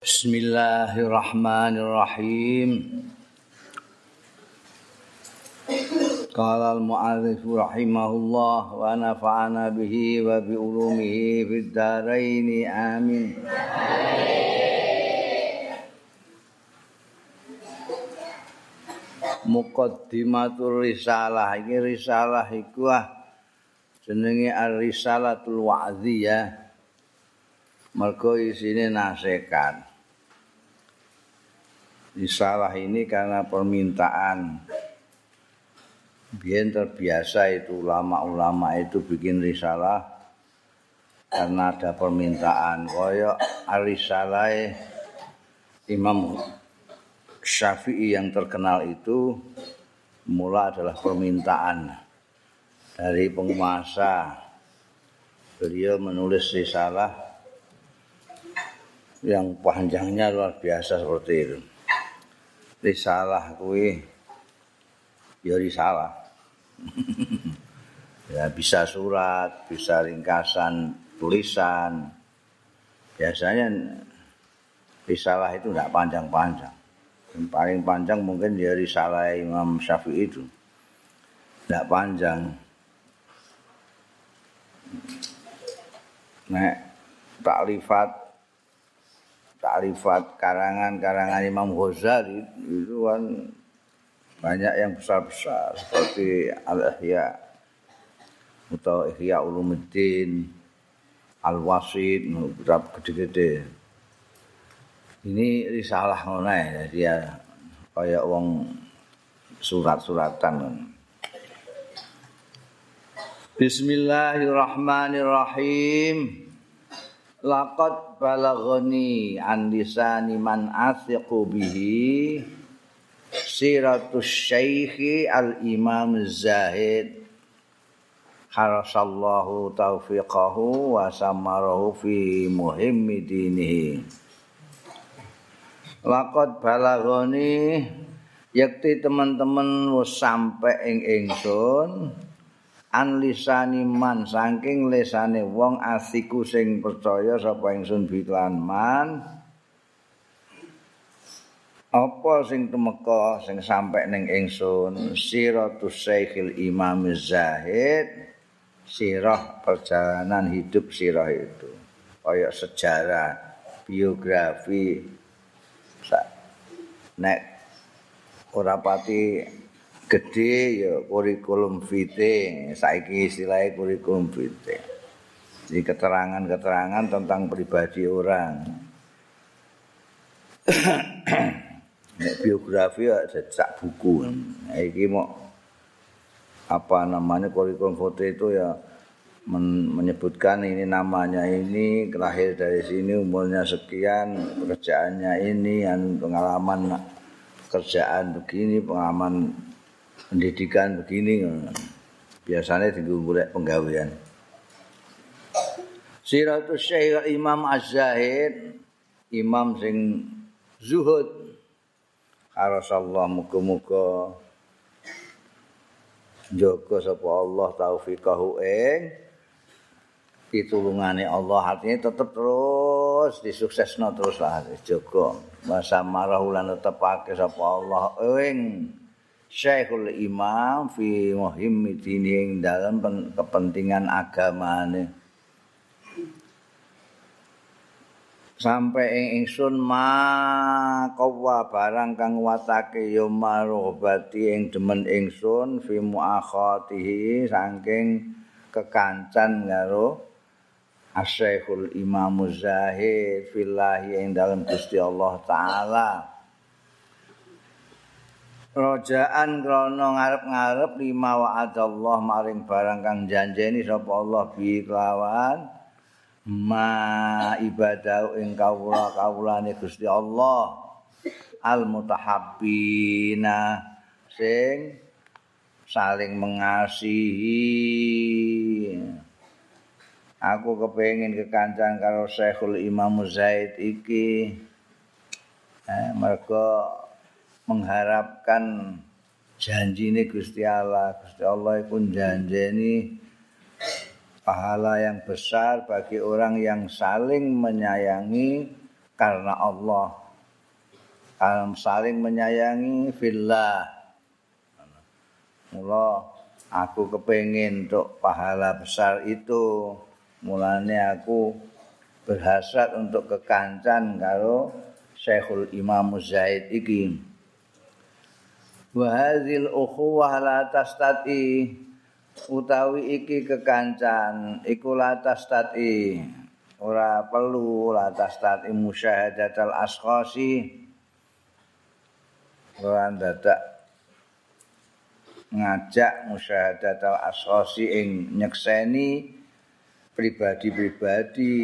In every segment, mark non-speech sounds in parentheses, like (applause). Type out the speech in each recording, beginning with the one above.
Bismillahirrahmanirrahim. Qala al-mu'allif rahimahullah wa nafa'ana bihi wa bi ulumihi fid dharain amin. Muqaddimatur risalah iki risalah iku ah jenenge ar-risalatul wa'dhiyah. Mergo isine nasihat. Risalah ini karena permintaan. Biar terbiasa itu ulama-ulama itu bikin risalah karena ada permintaan. Koyok arisalah Imam Syafi'i yang terkenal itu mula adalah permintaan dari penguasa. Beliau menulis risalah yang panjangnya luar biasa seperti itu risalah kuwi ya risalah. (laughs) ya bisa surat, bisa ringkasan tulisan. Biasanya risalah itu tidak panjang-panjang. Yang paling panjang mungkin ya risalah Imam Syafi'i itu. Tidak panjang. Nek taklifat takrifat karangan-karangan Imam Ghazali itu kan banyak yang besar-besar seperti Al-Ihya atau Ihya Ulumuddin Al-Wasid berapa gede-gede. Ini risalah ngono jadi ya kayak wong surat-suratan. Bismillahirrahmanirrahim laqad balaghani an lisani man athiqu bihi siratus syaikhi al imam zahid harasallahu taufiqahu wa samarahu fi muhimmi dinihi. Laqad balaghani yakti teman-teman wis sampe ing ingsun an lisani man saking lesane wong asiku sing percaya sapa ingsun biklan man. Apa sing tumeka sing sampe ning ingsun? Siratus syekhil imam zahid sirah perjalanan hidup sirah itu. Kaya sejarah biografi. Nek ora pati gede ya kurikulum vitae. Saiki istilahnya kurikulum vitae. Jadi keterangan-keterangan tentang pribadi orang. (coughs) Biografi ya jejak buku. Iki mau apa namanya kurikulum vitae itu ya menyebutkan ini namanya ini lahir dari sini umurnya sekian pekerjaannya ini yang pengalaman kerjaan begini pengalaman pendidikan begini biasanya golek penggawean. Siratus Syekh Imam Az-Zahid imam sing zuhud. Arasallah muga-muga jaga sapa Allah taufiqahu ing pitulungane Allah. Artinya tetep terus disuksesno terus lah jaga masa marah ulan tetepake sapa Allah ing Syekhul Imam fi muhimmi dini dalam kepentingan agama ini. Sampai ing ingsun ma kawa barang kang watake ya marobati ing demen ingsun fi muakhatihi saking kekancan karo Asy-Syekhul Imam Zahid fillahi ing dalam Gusti Allah taala. Rojaan krana ngarep-ngarep lima wa'adallah maring barang kang janjeni sapa Allah bi kelawan. Ma ibadah ing kawula kawulane Gusti Allah. Al mutahabbina sing saling mengasihi. Aku kepengin kekancan karo Syekhul Imam Zaid iki. Eh, mereka mengharapkan janji ini Gusti Allah. Gusti Allah itu janji ini pahala yang besar bagi orang yang saling menyayangi karena Allah. Alam saling menyayangi fillah. Mula aku kepengin untuk pahala besar itu. Mulane aku berhasrat untuk kekancan karo Syekhul Imam Zaid iki wa hadzal ukhuwah la tastati utawi iki kekancan iku la tastati. Ora perlu la tastati musyahadatul asqasi. Ora dadak ngajak musyahadat al asrosi ing nyekseni pribadi-pribadi.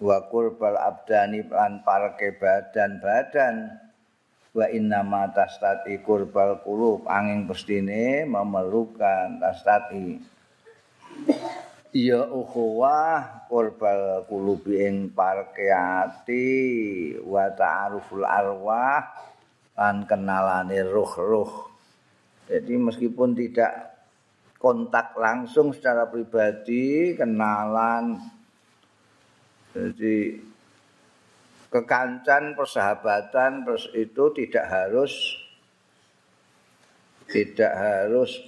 Wa qurbal abdani lan parke badan-badan wa inna ma tastati qurbal qulub. Angin pestine memerlukan tastati ya ukhuwah qurbal qulubi ing parke ati wa ta'aruful arwah lan kenalane ruh-ruh. Jadi meskipun tidak kontak langsung secara pribadi, kenalan, jadi kekancan persahabatan terus itu tidak harus tidak harus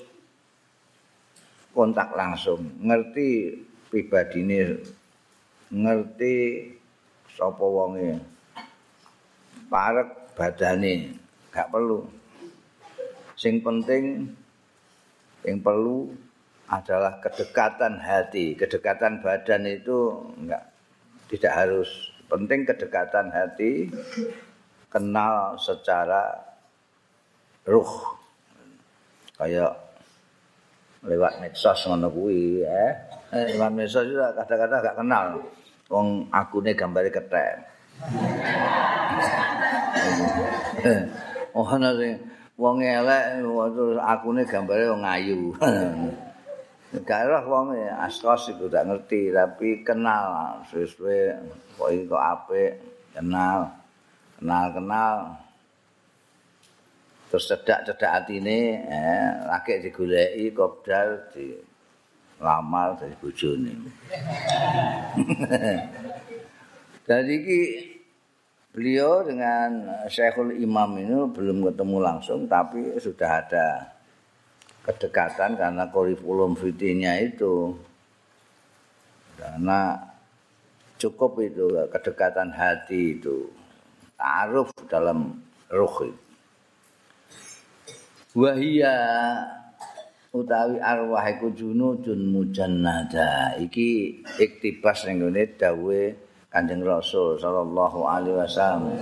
kontak langsung ngerti pribadi ini ngerti sapa wonge parek badane gak perlu. Sing penting yang perlu adalah kedekatan hati. Kedekatan badan itu enggak tidak harus penting kedekatan hati kenal secara ruh. Kayak lewat medsos ngono kuwi eh. eh lewat medsos juga kadang-kadang gak kenal. Wong akune gambare ketek. (laughs) Oh ana sing wong elek terus akune gambare wong ayu. (laughs) Gak roh wong astos iku gak ngerti tapi kenal sesuai kok kok apik kenal kenal kenal terus cedak-cedak atine eh lagi digoleki kopdal di lamar dari bojone. (laughs) Jadi iki beliau dengan Syekhul Imam ini belum ketemu langsung tapi sudah ada kedekatan karena kurikulum vitae itu. Karena cukup itu kedekatan hati itu. Taruh dalam ruh itu. Wahia utawi arwah iku junudun mujannada. Iki iktibas ning ngene dawuhe Kanjeng Rasul sallallahu alaihi wasallam.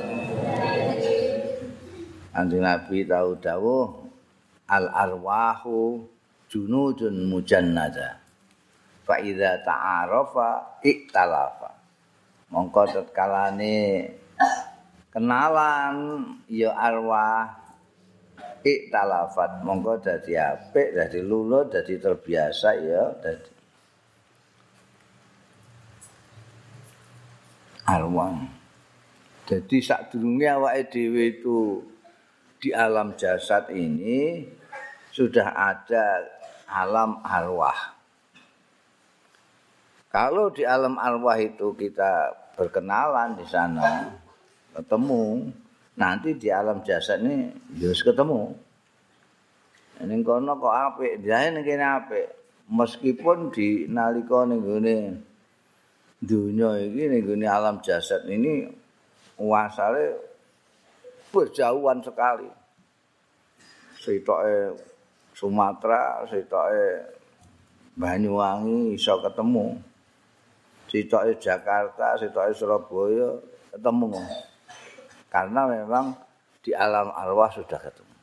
Kanjeng Nabi tahu dawuh al arwahu junudun mujannada. Fa idza ta'arafa iktalafa. Mongko tetkalane kenalan ya arwah iktalafat mongko dadi apik dadi luluh dadi terbiasa ya dadi arwah. Jadi saat durungnya awak itu di alam jasad ini sudah ada alam arwah. Kalau di alam arwah itu kita berkenalan di sana, ketemu, nanti di alam jasad ini harus ketemu. Ini kono kok apik, dia ini kene apik. Meskipun di nalika ning dunia ini ning alam jasad ini wasale berjauhan sekali. Sitoke Sumatera, sitoke Banyuwangi iso ketemu. Sitoke Jakarta, sitoke Surabaya ketemu. Karena memang di alam arwah sudah ketemu.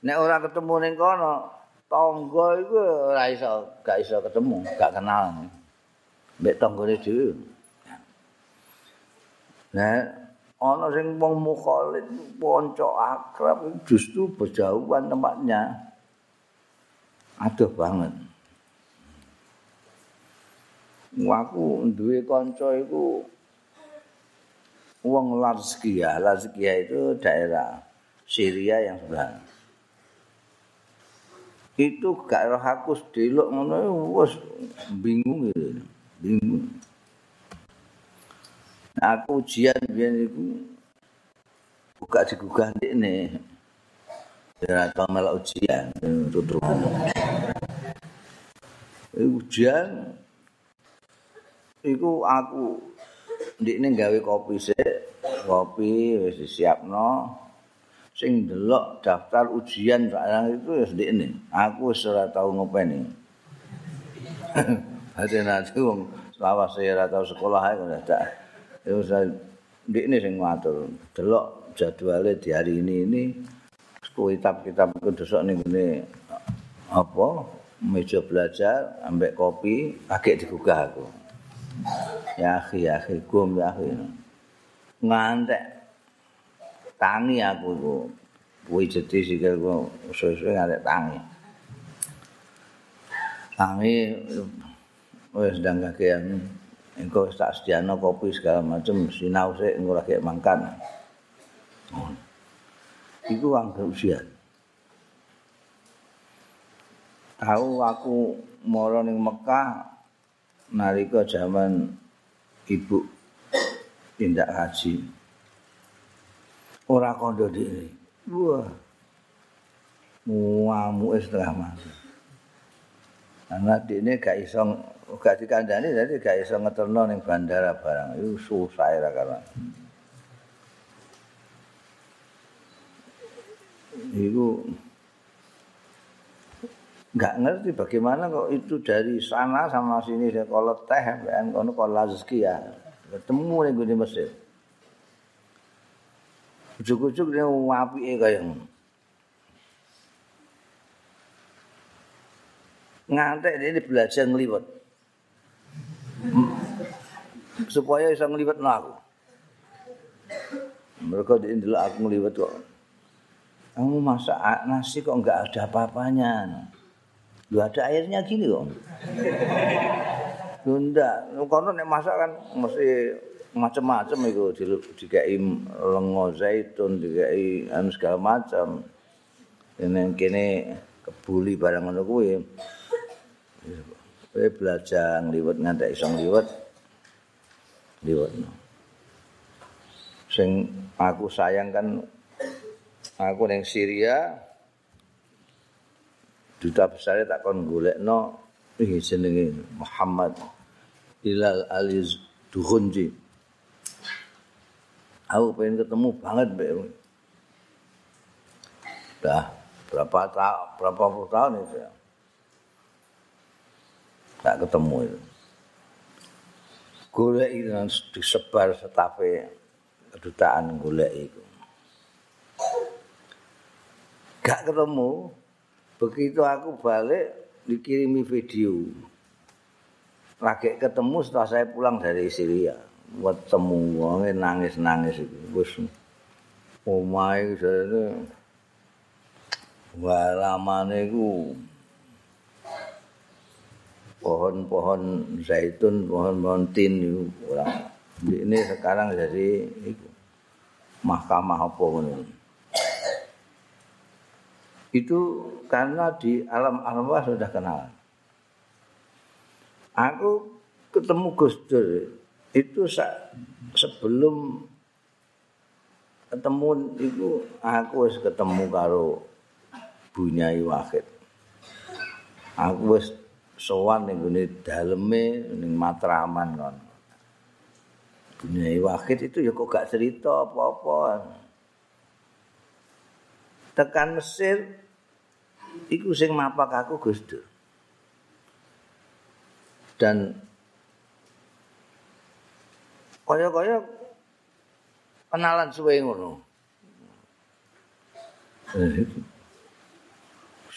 Nek ora ketemu ning kono, tangga iku ora iso, gak iso ketemu, gak kenal. Mbek tanggane dhewe. Nah, ana sing wong mukhalid kanca akrab justru berjauhan tempatnya. Aduh banget. Waku duwe kanca iku wong Larskia. Larskia itu daerah Syria yang sebelah. Itu gak roh aku delok ngono wis bingung gitu. bingung. aku ujian biyen iku buka digugah ndekne. Ya tau melok ujian tutur. Ujian iku aku ndekne gawe kopi sik, kopi wis disiapno. Sing delok daftar ujian barang itu ya ndekne. Aku wis ora tau ngopeni. (laughs) Hati nanti wong lawas ora tau sekolah ae kok dak. Ya wis ndekne sing ngatur. Delok jadwale di hari ini ini kitab-kitab iku dosok ning ngene apa meja belajar ambek kopi agek digugah aku. Ya akhi ya akhi gum ya akhi ngantek. Tangi aku ku kuwi jadi sikil ku suwe-suwe ngantek tangi. Tangi wis ndang kakean engko tak sediano kopi segala macam sinau sik engko lagi mangkan iku anggap ujian. Tahu aku moro ning Mekah nalika zaman ibu tindak haji. Ora kondo dhewe. Wah. Muamu setengah mati. Karena ini gak iso gak dikandani jadi gak iso ngeterno ning bandara barang. Itu susah ya karena. itu nggak ngerti bagaimana kok itu dari sana sama sini saya kalau teh ben kono kalau ya. Ketemu gue di Mesir. Ujuk-ujuk dia wapi kayak ngantek dia belajar ngeliwat supaya bisa ngeliwat aku. Mereka di aku ngeliwat kok. Kamu masak nasi kok enggak ada apa-apanya. Lu ada airnya gini kok. Lu enggak, karena nek masak kan mesti macam-macam itu di dikai lengo zaitun, dikai anu segala macam. Ini kene kebuli barang ngono kuwi. Kowe belajar ngliwet ngantek iso ngliwet. Liwet. Sing aku sayang kan aku ning Syria duta besar tak kon golekno iki jenenge Muhammad Ilal Aliz Duhunji. Aku pengen ketemu banget mbak. Dah berapa tahun berapa puluh tahun itu ya tak ketemu itu. Golek itu disebar setape kedutaan golek itu gak ketemu begitu aku balik dikirimi video. Lagi ketemu setelah saya pulang dari Syria. Buat temu wonge nangis nangis itu. Wis omahe jane walamane ku pohon-pohon zaitun pohon-pohon tin itu orang ini sekarang jadi mahkamah apa ngono itu karena di alam arwah sudah kenal. Aku ketemu Gus Dur itu sebelum ketemu itu aku wis ketemu karo Bunyai Wahid. Aku wis sowan ning gone daleme ning Matraman kon. Bunyai Wahid itu ya kok gak cerita apa-apa. Tekan Mesir iku sing mapak aku Gus Dur. Dan kaya-kaya kenalan suwe ngono.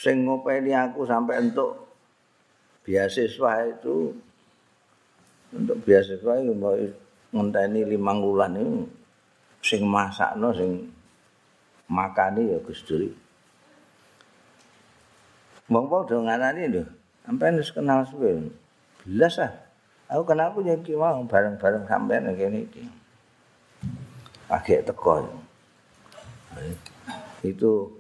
sing ngopeni aku sampai untuk beasiswa itu untuk beasiswa itu mau ngenteni limang bulan itu sing masakno sing makani ya Gus Dur. Wong-wong do ngarani lho. Sampeyan wis kenal suwe. Belas ah. Aku kenal aku jadi mau bareng-bareng sampeyan kene iki. Agek teko. Itu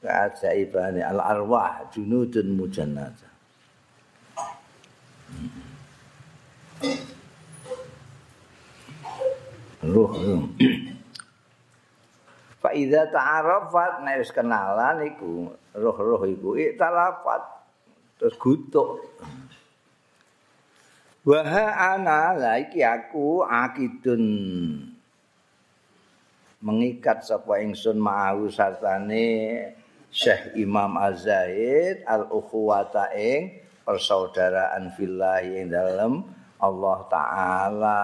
keajaiban al arwah junudun mujannata. ruh fa idza ta'arafat nek wis kenalan iku roh-roh iku iktalafat terus gutuk. Wa ana la iki aku akidun. Mengikat sapa ingsun ma'ahu sartane Syekh Imam Az-Zaid al-ukhuwata ing persaudaraan fillahi ing dalem Allah taala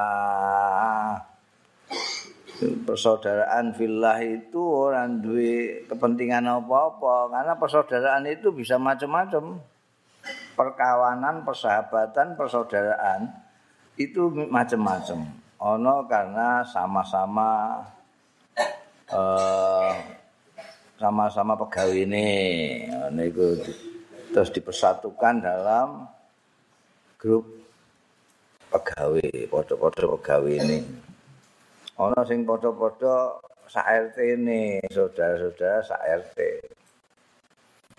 persaudaraan fillah itu orang duwe kepentingan apa-apa. Karena persaudaraan itu bisa macam-macam. Perkawanan persahabatan persaudaraan itu macam-macam. Ono karena sama-sama uh, sama-sama pegawai ini. Niku terus dipersatukan dalam grup pegawai foto-foto pegawai ini ana sing padha-padha sak RT ne, saudara-saudara sak RT.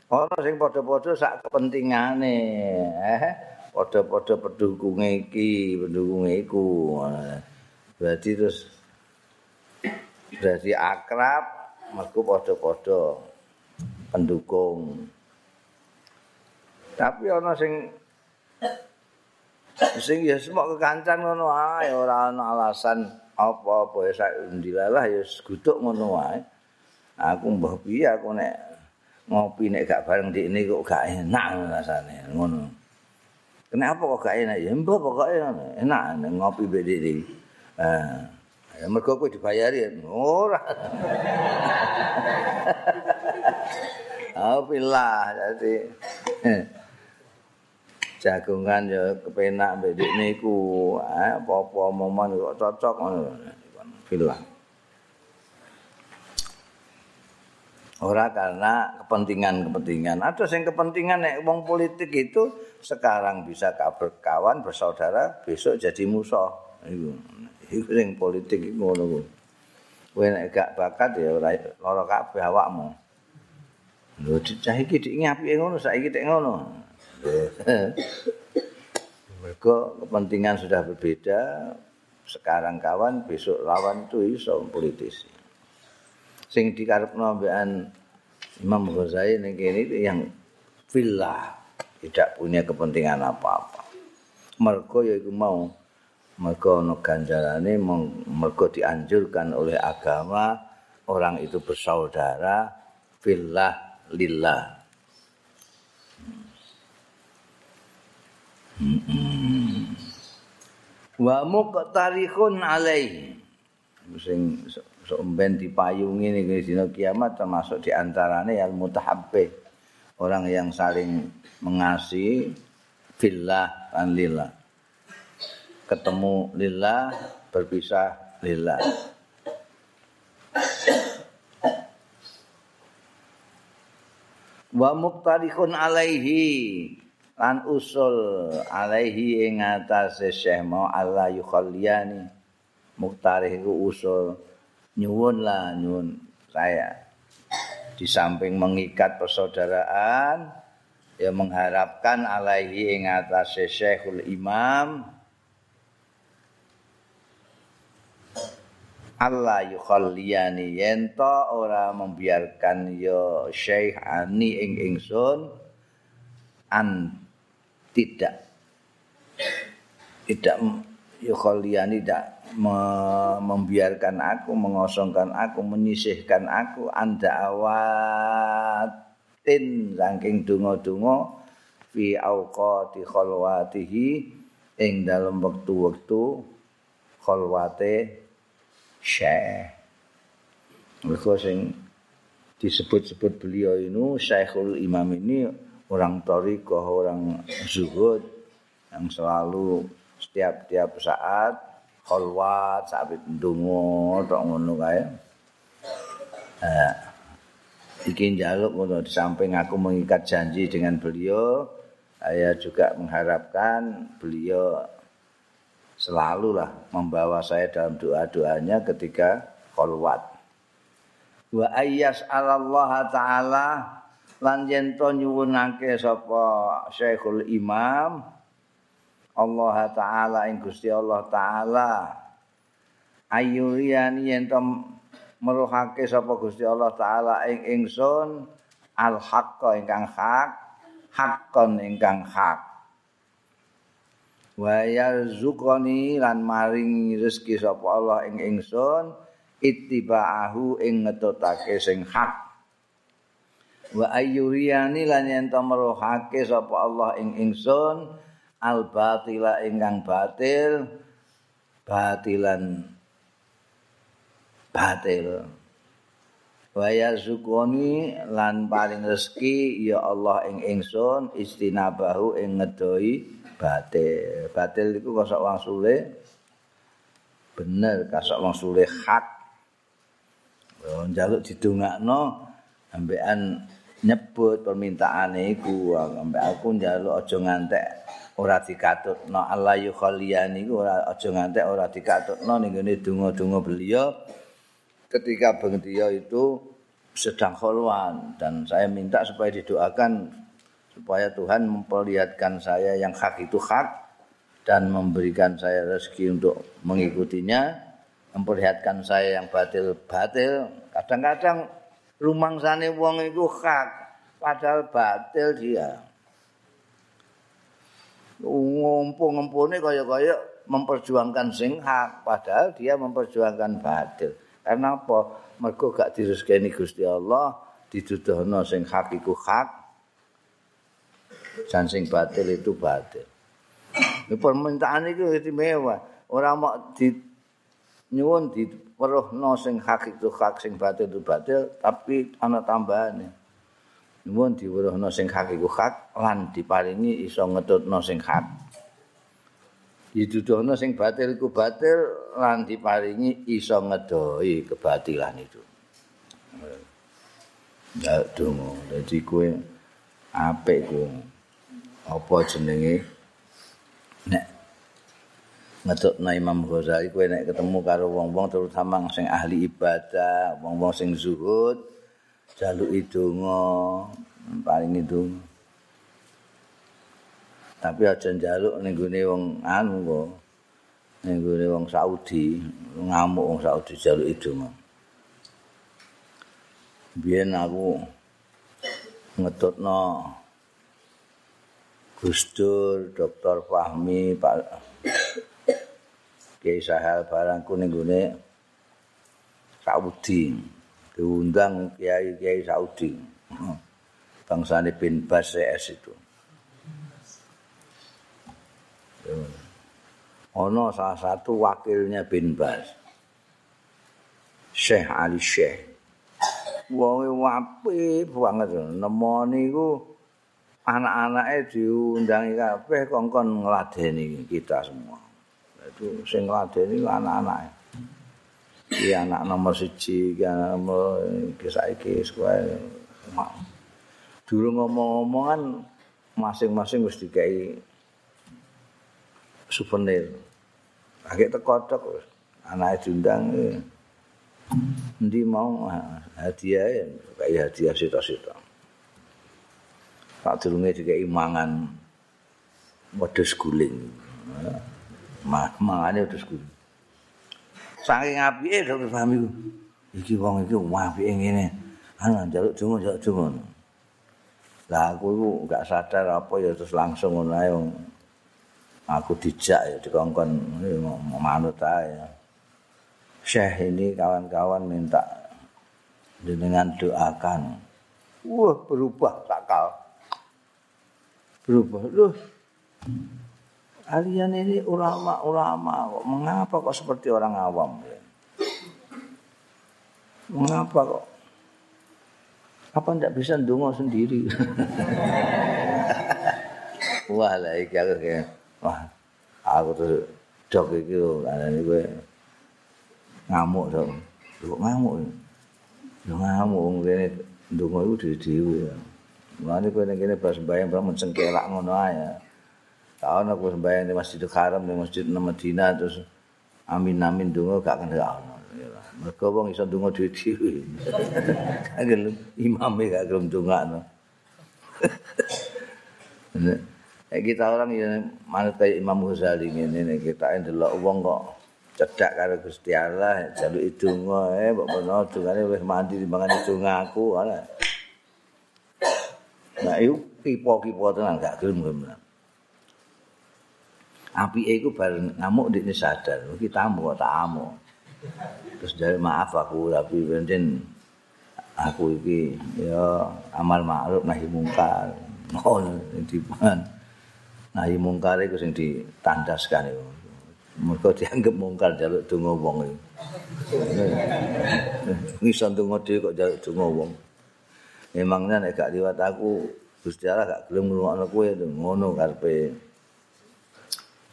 Ana sing padha-padha sak kepentingane, eh padha-padha pendukung iki, pendukung iku. Berarti terus berarti akrab mergo padha-padha pendukung. Tapi ana sing sing ya semua kekancan ngono ae ora ana alasan apa-apa ya sak ndilalah ya gutuk ngono wae. Aku mbah piye aku nek ngopi nek gak bareng di ini kok gak enak rasane ngono. Kenapa kok gak enak ya mbah pokoke enak ngopi bedi di. Eh, ya mergo kowe dibayari ora. (laughs) Alhamdulillah jadi jagongan ya kepenak mbek niku. Apa-apa momen kok cocok ngono. Bilang ora karena kepentingan-kepentingan. Ada yang kepentingan nek wong politik itu sekarang bisa berkawan bersaudara besok jadi musuh. Iku. Iku sing politik iku ngono kowe nek gak bakat ya ora lara kabeh awakmu. Lho cah iki dik ngapike ngono saiki dik ngono (laughs) Mereka kepentingan sudah berbeda. Sekarang kawan, besok lawan itu iso politisi. Sing dikarep nambahan Imam Ghazali ini yang villa tidak punya kepentingan apa-apa. Mereka ya itu mau mereka no ganjarane mereka dianjurkan oleh agama orang itu bersaudara villa lillah Wa muqtarikhun alaihi. Sing somben dipayungi ning dina kiamat termasuk di antarane al mutahabbih. Orang yang saling mengasihi fillah dan lillah. Ketemu lillah, berpisah lillah. Wa muqtarikhun alaihi. Lan usul alaihi ing atase Syekh mau Allah yukhalliyani. Muktarih iku usul. Nyuwun lah nyuwun. Saya di samping mengikat persaudaraan ya mengharapkan alaihi ing atase Syekhul Imam. Allah yukhalliyani yento ora membiarkan ya Syekh ani ing ingsun. An tidak tidak yukholiani tidak membiarkan aku mengosongkan aku menyisihkan aku anda awatin saking dungo-dungo fi auqati khalwatihi ing dalam waktu-waktu khalwate syekh. Mereka sing disebut-sebut beliau ini Syekhul Imam ini orang torikoh, orang zuhud yang selalu setiap-tiap saat kholwat, sabit dungo, tok ngono kae. Eh, iki njaluk ngono di samping aku mengikat janji dengan beliau, saya juga mengharapkan beliau selalulah membawa saya dalam doa-doanya ketika kholwat. Wa ayyas Allah ta'ala lan yen to nyuwunake sapa Syekhul Imam Allah taala ing Gusti Allah taala. Ayuriani yen to meruhake sapa Gusti Allah taala ing ingsun al haqqa ingkang hak haqqon ingkang hak. Wa yarzuqani lan maring rezeki sapa Allah ing ingsun ittiba'ahu ing ngetutake sing hak wa ayyuriyani lan yen to meruhake sapa Allah ing ingsun al batila ingkang batil batilan batil Waya zukoni lan paling rezeki ya Allah ing ingsun istinabahu ing ngedoi batil. Batil iku kosok wong sule bener kasok wong sule hak. Njaluk didongakno ambekan nyebut permintaane iku. Ambek aku njaluk aja ngantek ora dikatutno. Allah yukhaliyani iku ora aja ngantek ora dikatutno ning ngene donga-donga beliau. Ketika bengtia itu sedang khulwan dan saya minta supaya didoakan supaya Tuhan memperlihatkan saya yang hak itu hak dan memberikan saya rezeki untuk mengikutinya memperlihatkan saya yang batil batil kadang-kadang rumang sana wong itu hak padahal batil dia ngumpul-ngumpulnya kaya-kaya memperjuangkan sing hak padahal dia memperjuangkan batil Karena apa? Mergo gak direzekeni Gusti Allah, diduduhno sing hak iku hak. Dan sing batil itu batil. Ini permintaan itu istimewa. Orang mau di nyuwun di weruhno sing hak itu hak, sing batil itu batil, tapi ana tambahane. Nyuwun di weruhno sing hak iku hak lan diparingi iso ngetutno sing hak. dituduhno sing batil iku batil lan diparingi iso ngedoi kebatilan itu. Ya dungo, dadi kowe apik kowe. Apa jenenge? Nek ngetokno Imam Ghazali kowe nek ketemu karo wong-wong terutama sing ahli ibadah, wong-wong sing zuhud, jaluk idonga, paling itu. tapi aja njaluk ning gone wong anu kok ning gone wong Saudi ngamuk wong Saudi jaluk mah biyen aku ngetutno Gustur, Dr. Fahmi, Pak Kiai Sahal barangku ning gone Saudi diundang kiai-kiai Saudi bangsane bin Bas itu Ono salah satu wakilnya bin Bas. Syekh Ali Syekh. Wonge wapi banget nemoni ku anak-anake diundangi kabeh kongkon ngladeni kita semua. Itu sing ngladeni anak-anake. Iki anak nomor siji, iki anak nomor saiki sekolah. Dulu ngomong-ngomongan masing-masing wis dikai souvenir. Agak tekotok anak diundang Nanti mau hadiah ya, kayak hadiah sita-sita. Tak durunge juga imangan wedhus guling. Mangane wedhus guling. Saking apike Dokter Fahmi ku. Iki wong iki apike ngene. Ana njaluk donga njaluk donga. Lah aku iku enggak sadar apa ya terus langsung ngono ae aku dijak ya dikongkon manut ae. Syekh ini kawan-kawan minta dengan doakan. Wah, berubah sakal. Berubah. Loh. Kalian ini ulama-ulama kok mengapa kok seperti orang awam? Mengapa kok? Apa ndak bisa ndonga sendiri? (laughs) Wah, lah iki aku Wah, aku tuh dok iki lho, kanane kowe ngamuk to. Kok ngamuk? Yo ngamuk ngene ndonga iku dhewe-dhewe. Mane kowe ning kene pas mbayang bang mencengkelak ngono ae. Tau aku sembayang di Masjidil Haram di Masjid Madinah terus amin amin donga gak kenal ono. Mergo wong iso donga dhewe-dhewe. Kagel imame gak gelem dongakno. kita orang yang manut kayak Imam Ghazali ini nih kita dulu uang kok cedak karo Gusti Allah jaluk idonga eh mbok menawa dungane wis mandi timbangan idonga aku ana Nah, itu kipo-kipo tenan gak gelem Api itu bareng ngamuk di sadar, kita tamu tak amuk. Terus dari maaf aku tapi benten aku iki ya amal makruf nahi mungkar. (laughs) Oh, di nahi mungkar iku sing ditandaskan iku. Mergo dianggap mungkar jaluk donga wong iku. (laughs) Ngisan donga dhewe kok jaluk donga wong. Memangnya nek gak liwat aku Gusti Allah gak gelem ngrungokno kowe ngono karepe.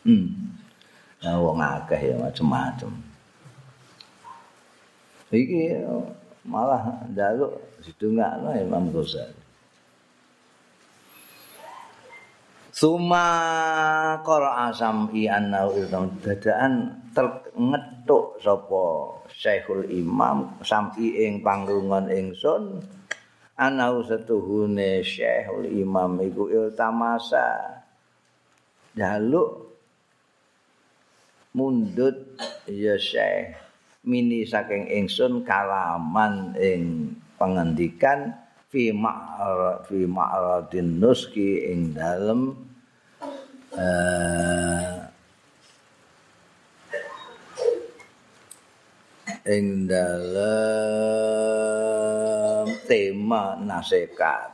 Hmm. Nah, wong akeh ya macam-macam. Iki malah njaluk didongakno Imam Ghazali. Suma qara asami annahu ilmu dadaan terngetuk sapa Syekhul Imam sami ing panggungan ingsun anau setuhune Syekhul Imam iku iltamasa jaluk mundut ya Syekh mini saking ingsun kalaman ing pengendikan fi ma'ra fi ma'radin nuski ing dalem uh, ing dalem tema nasihat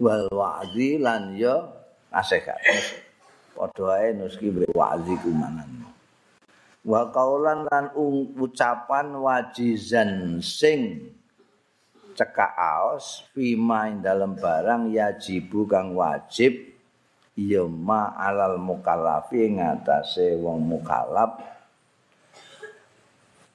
wal wa'zi lan ya nasihat padha ae nuski wa'zi kumanan. Wa kaulan lan ucapan wajizan sing cekak aos fima ing dalam barang yajibu kang wajib ya ma alal mukallafi ngatasé wong mukallaf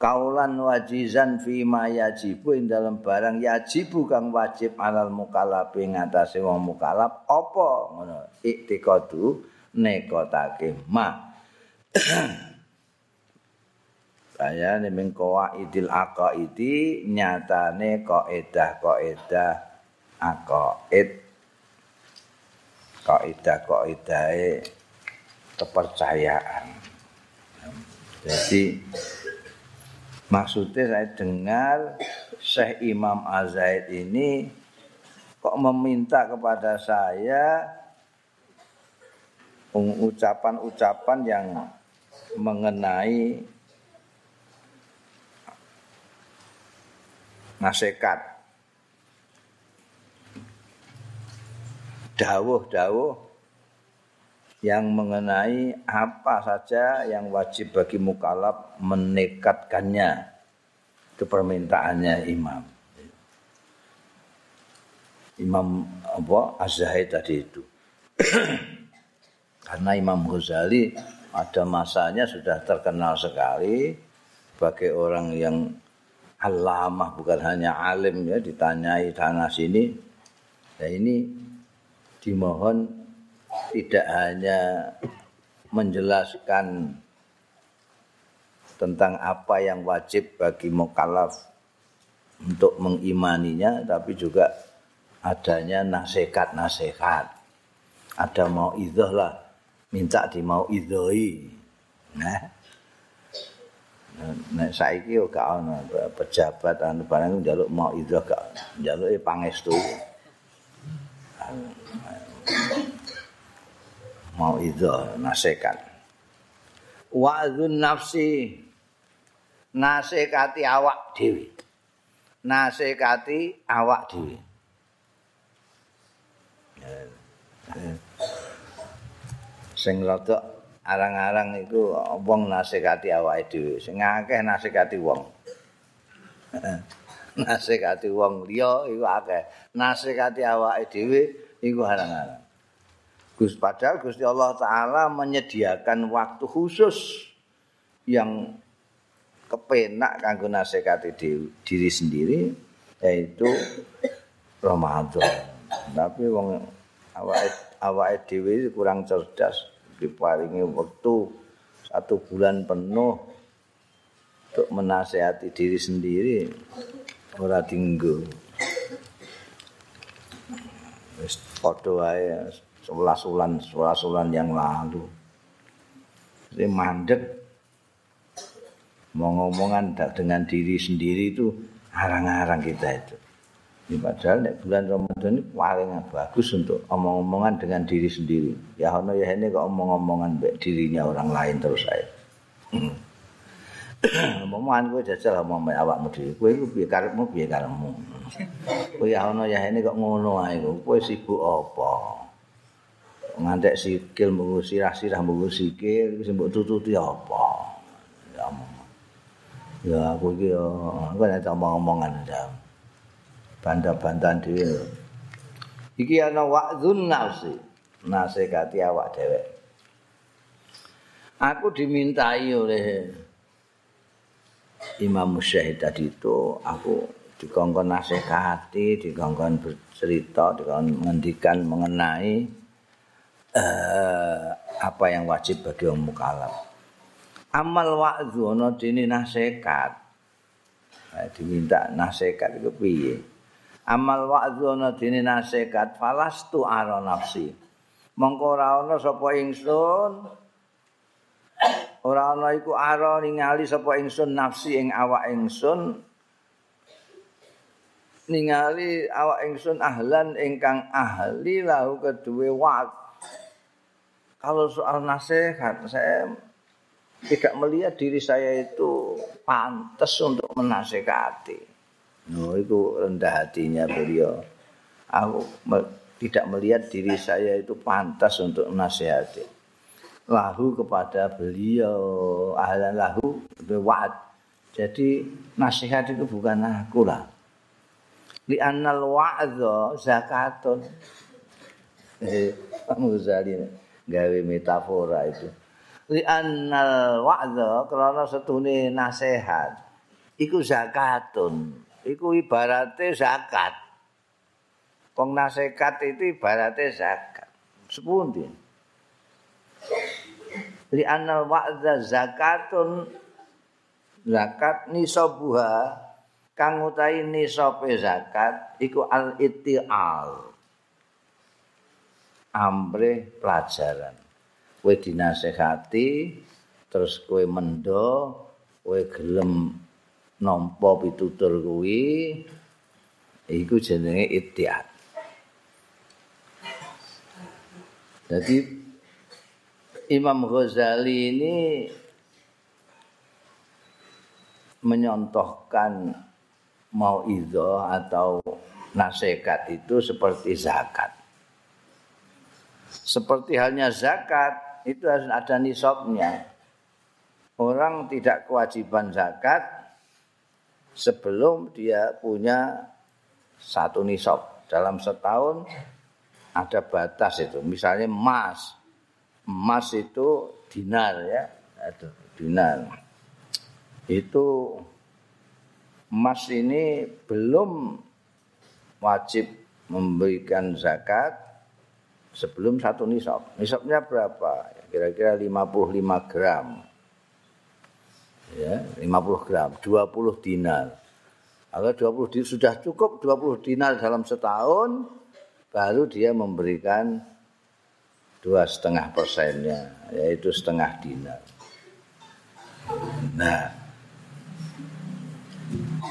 kaulan wajizan fima yajibu ing dalam barang yajibu kang wajib alal mukallafi ngatasé wong mukallaf apa? Ngono iktikadu nekotake ma (clears throat) saya nemeng qaidil aqaidi nyatane kaidah-kaidah aqaid kaidah-kaidahe kepercayaan. Jadi maksudnya saya dengar Syekh Imam Azaid ini kok meminta kepada saya ucapan-ucapan yang mengenai nasihat dawuh-dawuh yang mengenai apa saja yang wajib bagi mukalab menekatkannya itu permintaannya imam. Imam apa Az-Zahid tadi itu (clears throat) karena Imam Ghazali ada masanya sudah terkenal sekali sebagai orang yang alamah bukan hanya alim ya ditanyai sana sini. Nah ini dimohon tidak hanya menjelaskan tentang apa yang wajib bagi mukallaf untuk mengimaninya tapi juga adanya nasihat-nasihat. Ada mau lah, minta di mau idoi. Nah, nek saiki yo gak ana pejabat anu barang njaluk mau idhah gak njaluke pangestu. Mau idhah nasihat wa'dzun nafsi nasihati awak dhewe. Nasihati awak dhewe sing rada arang-arang iku wong nasikati awake dhewe. Sing akeh nasikati wong. (laughs) Nasikati wong liya iku akeh. Nasikati awake dhewe iku arang-arang. Gus padahal Gusti Allah taala menyediakan waktu khusus yang kepenak kanggo nasikati diri sendiri yaitu Ramadan. Tapi wong awake awake dhewe kurang cerdas diparingi waktu satu bulan penuh untuk menasehati diri sendiri ora tinggu wis padha wae 11 bulan 11 bulan yang lalu. Ini mandek. Ngomong-ngomongan dengan diri sendiri itu arang-arang kita itu. Ini padahal nek bulan Ramadan ini paling bagus untuk omong-omongan dengan diri sendiri. Ya ono ya ini kok omong-omongan dirinya orang lain terus saya. (coughs) Omongan kowe jajal omong mek awakmu dhewe. Kowe iku piye karepmu piye karepmu. Kowe ya ono ya ini kok ngono ae kowe sibuk apa? Ngantek sikil mung sirah-sirah mung sikil sing mbok tututi apa? Ya. Ya aku yo kok nek omong-omongan jam. Bantah-bantahan dhewe. Iki ana wa'dzun nafsi, nasekati awak dhewe. Aku dimintai oleh Imam Musyahid tadi itu, aku dikongkon nasihati, dikongkon bercerita, dikongkon mengendikan mengenai uh, apa yang wajib bagi orang mukallaf. Amal wa'dzu ana dene nasihat. diminta nasihat itu piye? Amal wa'dzu ana dene nasihat falastu ara nafsi mongko ora ana sapa ingsun ora ana iku ara ningali sapa ingsun nafsi ing awak ingsun ningali awak ingsun ahlan ingkang ahli lahu kedue wa'd kalau soal nasihat saya tidak melihat diri saya itu pantas untuk menasehati. No, itu rendah hatinya beliau. Aku tidak melihat diri saya itu pantas untuk menasihati. Lahu kepada beliau, ahlan lahu, wa'ad. Jadi nasihat itu bukan aku lah. Li annal wa'adha zakatun. Eh, Muzali gawe metafora itu. Li annal wa'adha, karena setune nasihat. Iku zakatun. Iku ibarate zakat. Wong nasekat itu ibarate zakat. Sepundi? Li anal wa'dza zakatun zakat nisabuha kang utahi nisabe zakat iku al ittial. Ambre pelajaran. Kowe dinasehati terus kowe mendo, kowe gelem nampa pitutur kuwi iku jenenge ittiad. Jadi Imam Ghazali ini menyontohkan mau izo atau nasihat itu seperti zakat. Seperti halnya zakat itu harus ada nisabnya. Orang tidak kewajiban zakat sebelum dia punya satu nisab. Dalam setahun ada batas itu. Misalnya emas. Emas itu dinar ya. Ada dinar. Itu emas ini belum wajib memberikan zakat sebelum satu nisab. Nisabnya berapa? Kira-kira 55 gram ya 50 gram 20 dinar. Kalau 20 dinar sudah cukup 20 dinar dalam setahun baru dia memberikan dua setengah persennya yaitu setengah dinar. Nah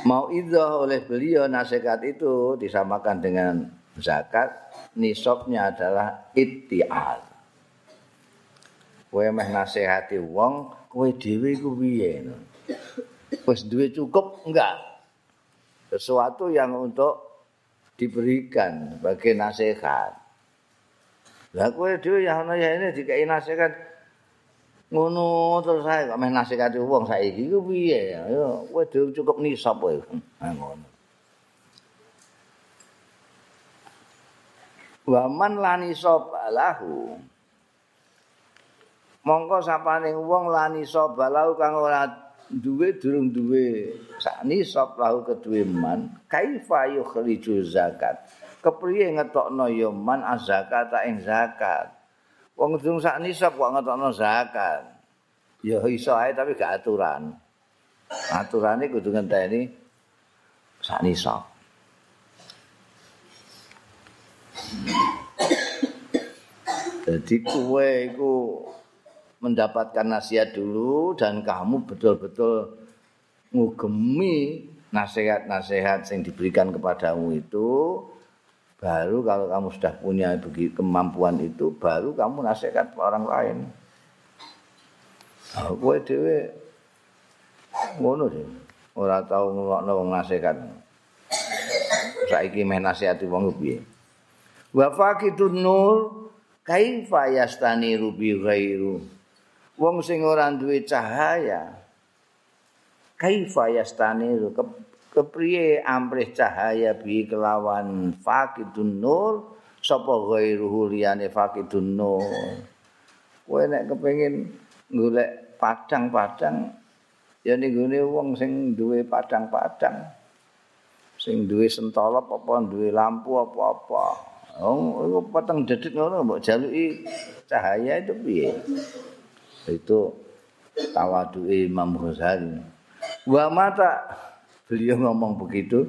mau idah oleh beliau nasihat itu disamakan dengan zakat nisabnya adalah ittial kowe meh nasihati wong kowe dhewe iku piye wis duwe cukup enggak. Sesuatu yang untuk diberikan sebagai nasihat. Lah kowe dhewe ya ana ya ini dikai nasihat. Ngono terus saya kok meh nasihati wong saiki iku piye? Ya kowe dhewe cukup nisab kowe. Ngono. Waman lani sop lahu mongko sapane wong lani sobalau kang ora duwe durung duwe. Sakni sop lahu keduwe man kaifa yukhriju zakat? Kepriye ngetokno ya man azakat ing zakat? Wong durung sakni sop kok ngetokno zakat? Ya iso ae tapi gak aturan. Aturane kudu ngenteni sakni sop Jadi kue itu mendapatkan nasihat dulu dan kamu betul-betul ngugemi nasihat-nasihat yang diberikan kepadamu itu baru kalau kamu sudah punya begitu kemampuan itu baru kamu nasihat orang lain. Aku kowe dhewe ngono sih. Ora tau ngrungokno wong nasihat. Saiki meh nasihati wong piye? Wa faqidun nur kaifa yastaniru bi ghairu. Wong sing ora duwe cahaya kaifa yastaniru ke, kepriye amrih cahaya bi kelawan faqidun nur sapa ghairuhu liyane faqidun nur. Kowe nek kepengin golek padang-padang ya ning gone wong sing duwe padang-padang sing duwe sentolop apa duwe lampu apa-apa. Oh iku peteng dedet ngono mbok jaluki cahaya itu piye itu tawadu Imam Ghazali wa mata beliau ngomong begitu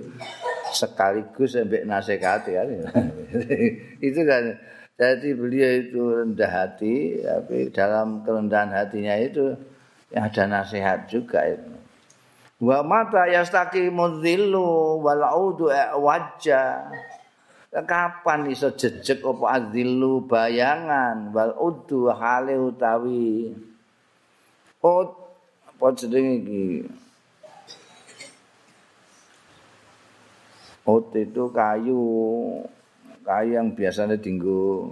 sekaligus sampai nasihat ya (laughs) itu kan Jadi beliau itu rendah hati, tapi dalam kerendahan hatinya itu ada nasihat juga itu. Wa mata yastaqimu dhillu wal audu wajah. Kapan iso jejeg apa adzillu bayangan wal udu hale utawi. Oh, apa jenenge iki? Ot itu kayu kayu yang biasanya dinggo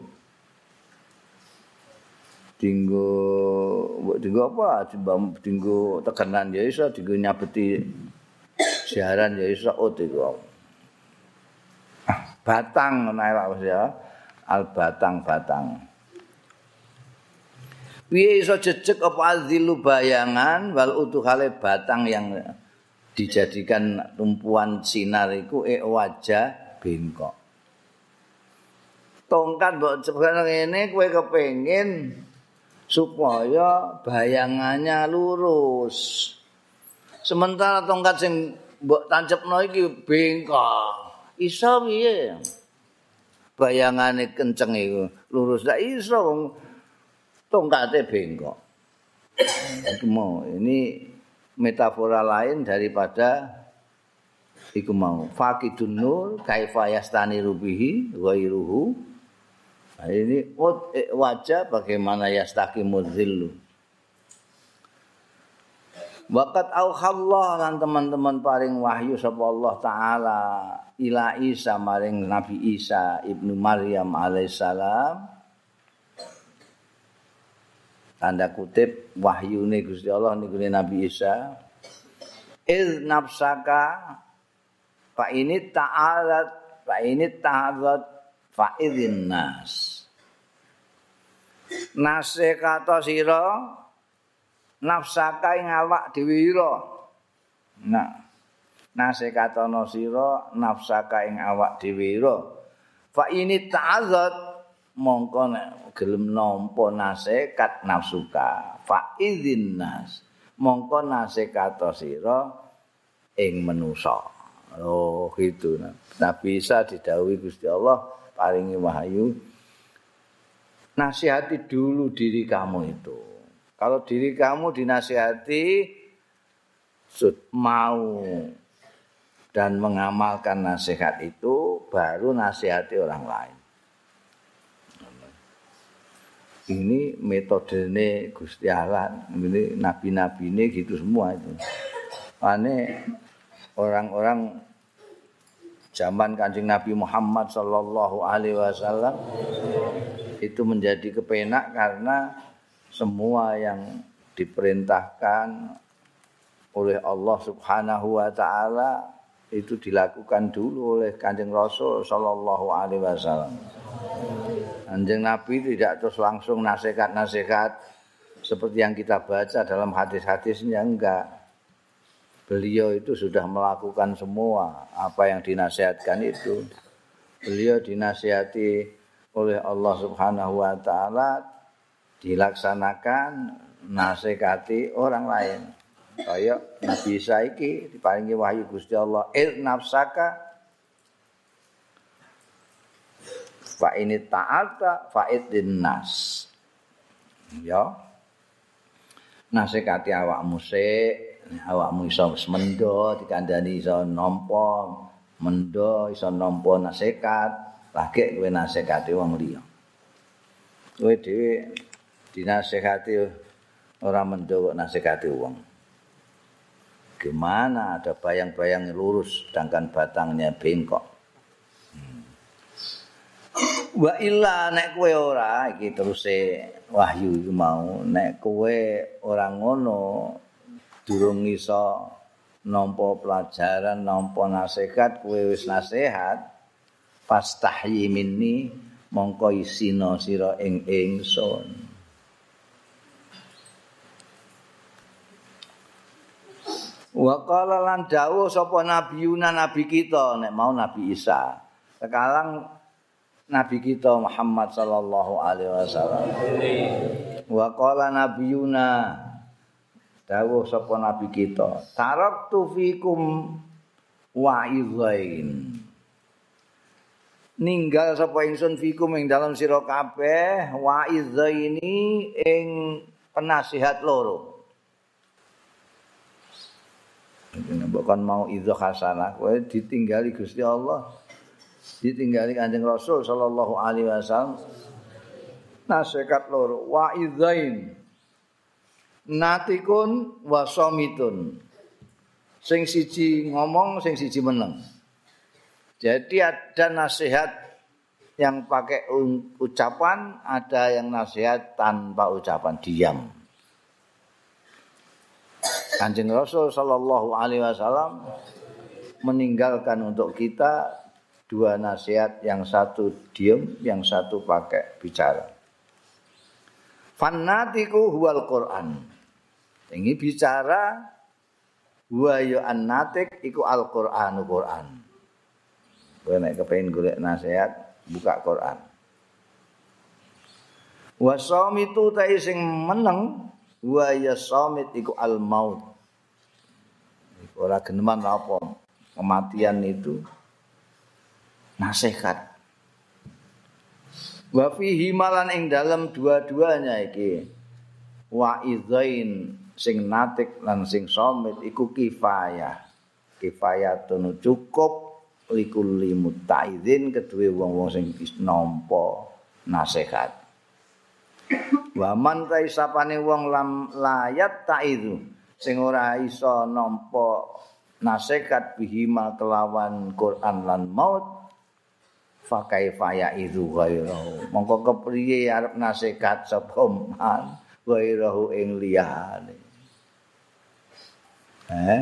dinggo dinggo apa dinggo tekanan ya iso dinggo nyabeti siaran ya iso ot iku batang naik lah ya al batang batang piye iso jejeg apa azilu bayangan wal utuhale batang yang dijadikan tumpuan sinar iku e wajah bengkok tongkat mbok cepet ngene kowe kepengin supaya bayangannya lurus. Sementara tongkat sing mbok tancepno iki bengkok. Iso piye? Bayangane kenceng iku lurus dak iso tongkate bengkok. Iku mau ini metafora lain daripada iku mau faqidun nur kaifa yastani rubihi ghairuhu ini wajah bagaimana yastaqimu dhillu. Waqat auhallah lan teman-teman paring wahyu sapa Allah taala ila Isa maring Nabi Isa ibnu Maryam alaihissalam tanda kutip wahyu ini Gusti Allah niku Nabi Isa. Il nafsaka fa ini ta'alat fa ini ta'alat faidin nas. Nase kata sira nafsaka ing awak dhewe nah nase kata no sira nafsaka ing awak dhewe fa ini ta'azzat mongko nek gelem nampa nasihat nafsuka. Fa idzin nas mongko nasihat sira ing menusa oh gitu. Nah. Nabi Isa didhawuhi Gusti Allah paringi wahyu nasihati dulu diri kamu itu kalau diri kamu dinasihati mau dan mengamalkan nasihat itu baru nasihati orang lain. Ini metode ini Gusti Allah ini nabi-nabi ini gitu semua itu. Ane orang-orang zaman Kanjeng Nabi Muhammad sallallahu alaihi wasallam itu menjadi kepenak karena semua yang diperintahkan oleh Allah Subhanahu wa taala itu dilakukan dulu oleh Kanjeng Rasul sallallahu alaihi wasallam. Kanjeng Nabi tidak terus langsung nasihat-nasihat seperti yang kita baca dalam hadis-hadisnya enggak. beliau itu sudah melakukan semua apa yang dinasihatkan itu. Beliau dinasihati oleh Allah Subhanahu wa taala dilaksanakan nasihati orang lain. Kaya Nabi Saiki diparingi wahyu Gusti Allah, "Ir nafsaka fa ini ta'ata fa nas." Ya. Nasihati awakmu sik awakmu iso semendo dikandani iso nampa mendo iso nampa nasihat lagi kowe nasihati wong liya kowe dhewe dinasehati ora mendo kok nasihati wong. Gimana ada bayang-bayang lurus sedangkan batangnya bengkok? Hmm. wa illa nek kowe ora iki terus wahyu iki mau nek kowe ora ngono durung iso nampa pelajaran nampa nasihat kowe wis nasihat. Pastahyi minni mongko isina sira ing ingsun wa qala lan dawuh sapa nabiyuna nabi kita nek mau nabi Isa. Sekarang nabi kita Muhammad sallallahu alaihi wasallam. Wa qala nabiyuna dawuh sapa nabi kita taraktu fikum wa'izain. Ninggal sapa ingsun fikum ing dalam sira kabeh wa'izaini ing penasihat loro bukan mau idza hasanah kowe ditinggali Gusti Allah ditinggali Kanjeng Rasul sallallahu alaihi wasallam. Nasihat loro wa'izain natikun wasomitun sing siji ngomong sing siji meneng. Jadi ada nasihat yang pakai ucapan ada yang nasihat tanpa ucapan diam Kanjeng Rasul sallallahu alaihi wasallam meninggalkan untuk kita dua nasihat yang satu diam yang satu pakai bicara Fanatiku huwal Quran Ini bicara wa ya annatik iku Al-Qur'anu Qur'an. Kowe nek kepengin golek nasihat, buka Qur'an. Wa samitu ta sing meneng wa ya samit iku al-maut. Ora geneman apa? Kematian itu nasihat. Wa fihi malan ing dalam dua-duanya iki. Wa idzain sing natik lan sing somit iku kifayah. Kifayatun cukup likulli mutaizin kedue wong-wong sing nampa nasihat. Wa man ta isapane wong lam layat taizu sing ora iso nampa nasihat bihima kelawan Quran lan maut fa kaifa ya izu ghairu mongko kepriye arep nasihat sapa man ghairu ing liyane Eh?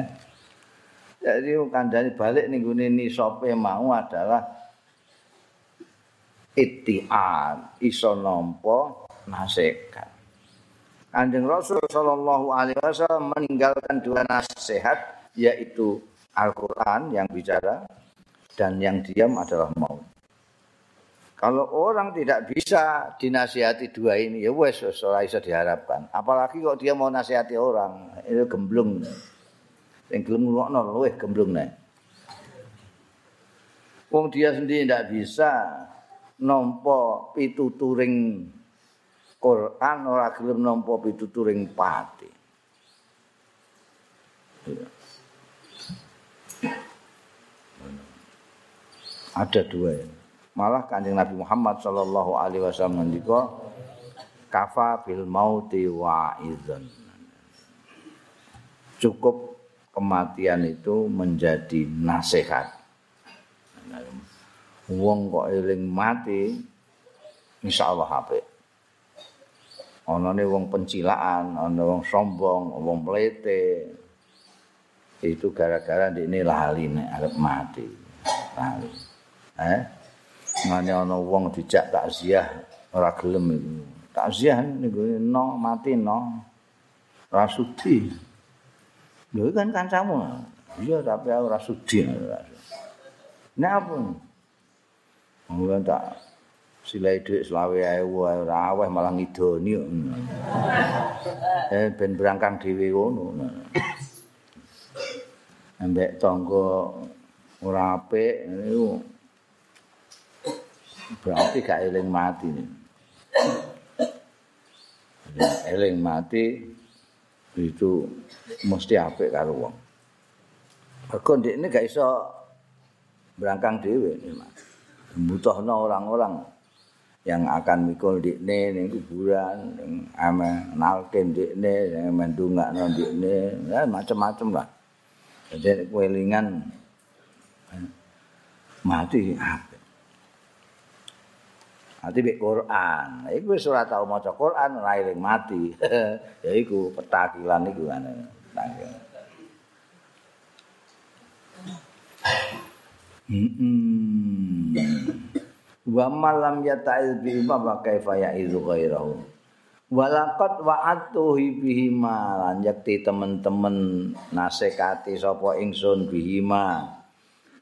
Jadi kandani balik nih gune nisope mau adalah itian iso nompo nasihat. Kanjeng Rasul Shallallahu Alaihi Wasallam meninggalkan dua nasihat yaitu Al-Quran yang bicara dan yang diam adalah maut. Kalau orang tidak bisa dinasihati dua ini, ya wes, ora bisa diharapkan. Apalagi kok dia mau nasihati orang, itu gemblung. sing gelem ngrungokno luwih gemblungne. Wong dia sendiri ndak bisa nampa pituturing Quran ora gelem nampa pituturing pati. Ada dua ya. Malah kanjeng Nabi Muhammad sallallahu alaihi wasallam ngendika kafa bil mauti wa idzan. Cukup kematian itu menjadi nasihat. Wong kok eling mati, insya Allah HP. Ono wong pencilaan, ono wong sombong, wong pelete. Itu gara-gara ini lali nih, arep mati. Lali. Eh? Ngane ono wong dijak takziah ora gelem itu. Takziah niku no mati no. Rasudi. Lho kan kancamu. Iya tapi aku ora sudi. Nek apa? Mula tak silai dhuwit selawe ae ora aweh malah ngidoni. Eh ben berangkang dhewe ngono. Ambek tangga ora apik niku berarti gak eling mati nih. eling mati itu mesti apik karo wong. Mergo ini gak iso berangkang dhewe Butuhno orang-orang yang akan mikul dikne ning kuburan, ning ame nalken dikne, yang mendungakno dikne, ya macam-macam lah. Jadi kewelingan mati apa? Mati bik Quran. Iku wis ora tau maca Quran ora eling mati. (laughs) ya iku petakilan iku ana. Hmm. Wa malam yata'il bi ma wa kaifa ya'izu ghairahu. Walaqad wa'atu bihi ma yakti temen-temen nasekati sapa ingsun bihi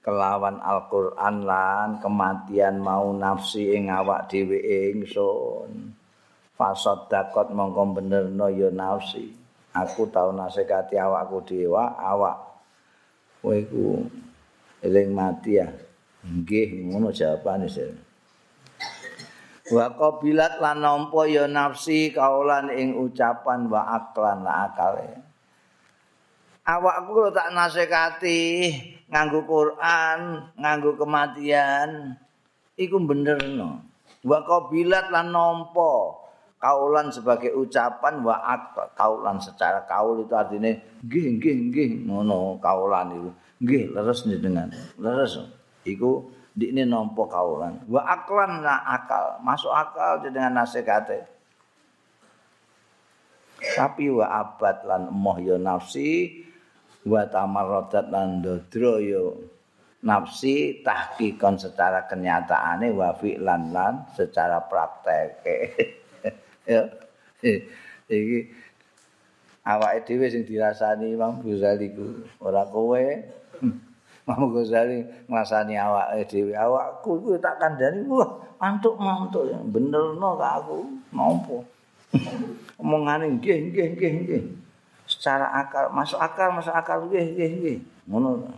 kelawan Al-Qur'an lan kematian mau nafsi ing awak dhewe ingsun. Fasad dakot mongko benerno ya nafsi. Aku tau nasekati awakku dewa, awak. Kowe iku eling mati ya. Nggih, ngono jawabane sih. Wa qabilat lan nampa ya nafsi kaulan ing ucapan wa aklan akale. Awakku tak nasekati nganggo Quran, nganggo kematian, iku bener no. Wa qabilat lan nampa kaulan sebagai ucapan wa kaulan secara kaul itu artinya nggih nggih nggih ngono kaulan itu. Nggih leres dengan leres. Iku dikne nampa kaulan. Wa aklan na akal, masuk akal dengan nasekate. Tapi wa abad lan emoh ya nafsi wa tamarradat lan dodro yo nafsi tahqiqan secara kenyataane wa fi'lan lan secara prakteke. (laughs) Ya. Iki awake dhewe sing dirasani Imam Ghazali ku. Ora kowe Imam Ghazali ngrasani awake dhewe. Awakku kuwi tak kandhani wah mantuk-mantuk benerno kak aku. Nampa (laughs) omongane nggih nggih nggih nggih. Secara akal masuk akal masuk akal. Nggih nggih nggih. Ngono.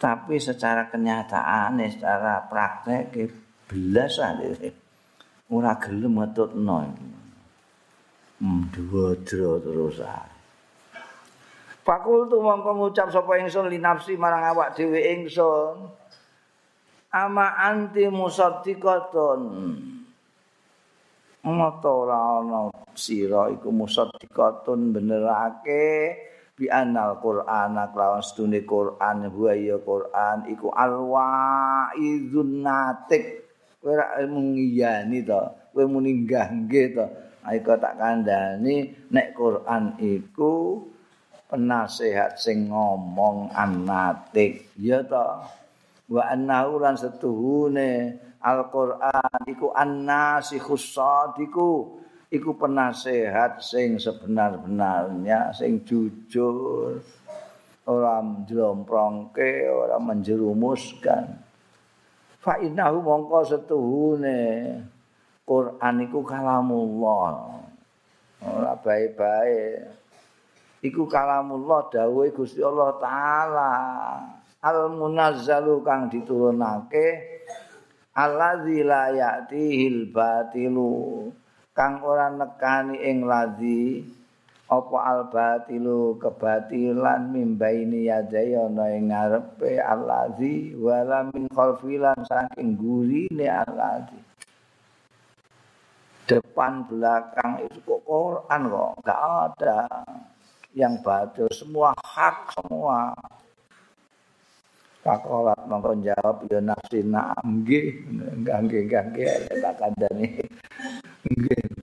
Tapi secara kenyataan secara praktek belas ade ora gelem metutno hmm dwo-dwo terus Fakul tu mongko ngucap sapa ingsun li nafsi marang awak dhewe ingsun. Ama anti musaddiqatun. Mata ora ana sira iku musaddiqatun benerake. Bi anal qur'an kelawan sedune qur'an wa ya qur'an iku alwa izunatik kowe ra mungiyani to kowe muni nggih to. Ayo tak kandhani nek qur'an iku penasehat sing ngomong anatik. Ya to. Wa annahu lan setuhune Al-Qur'an iku annasikhus sadiku iku penasehat sing sebenar-benarnya sing jujur. Ora njlomprongke ora menjerumuskan. Fa innahu mongko setuhune Quran iku kalamullah. Ora bae-bae iku kalamullah dawuhe Gusti Allah taala. Al munazzalu kang diturunake allazi la ya'tihil batilu. Kang ora nekani ing ladzi apa al batilu kebatilan mimbaini yadai ana ing ngarepe allazi wala min khalfilan saking gurine allazi depan belakang itu kok Quran kok? Enggak ada yang batil semua hak semua. Pakolat mongko jawab ya nafsi na'am nggih. Nggih nggih tak kandhani. Nggih.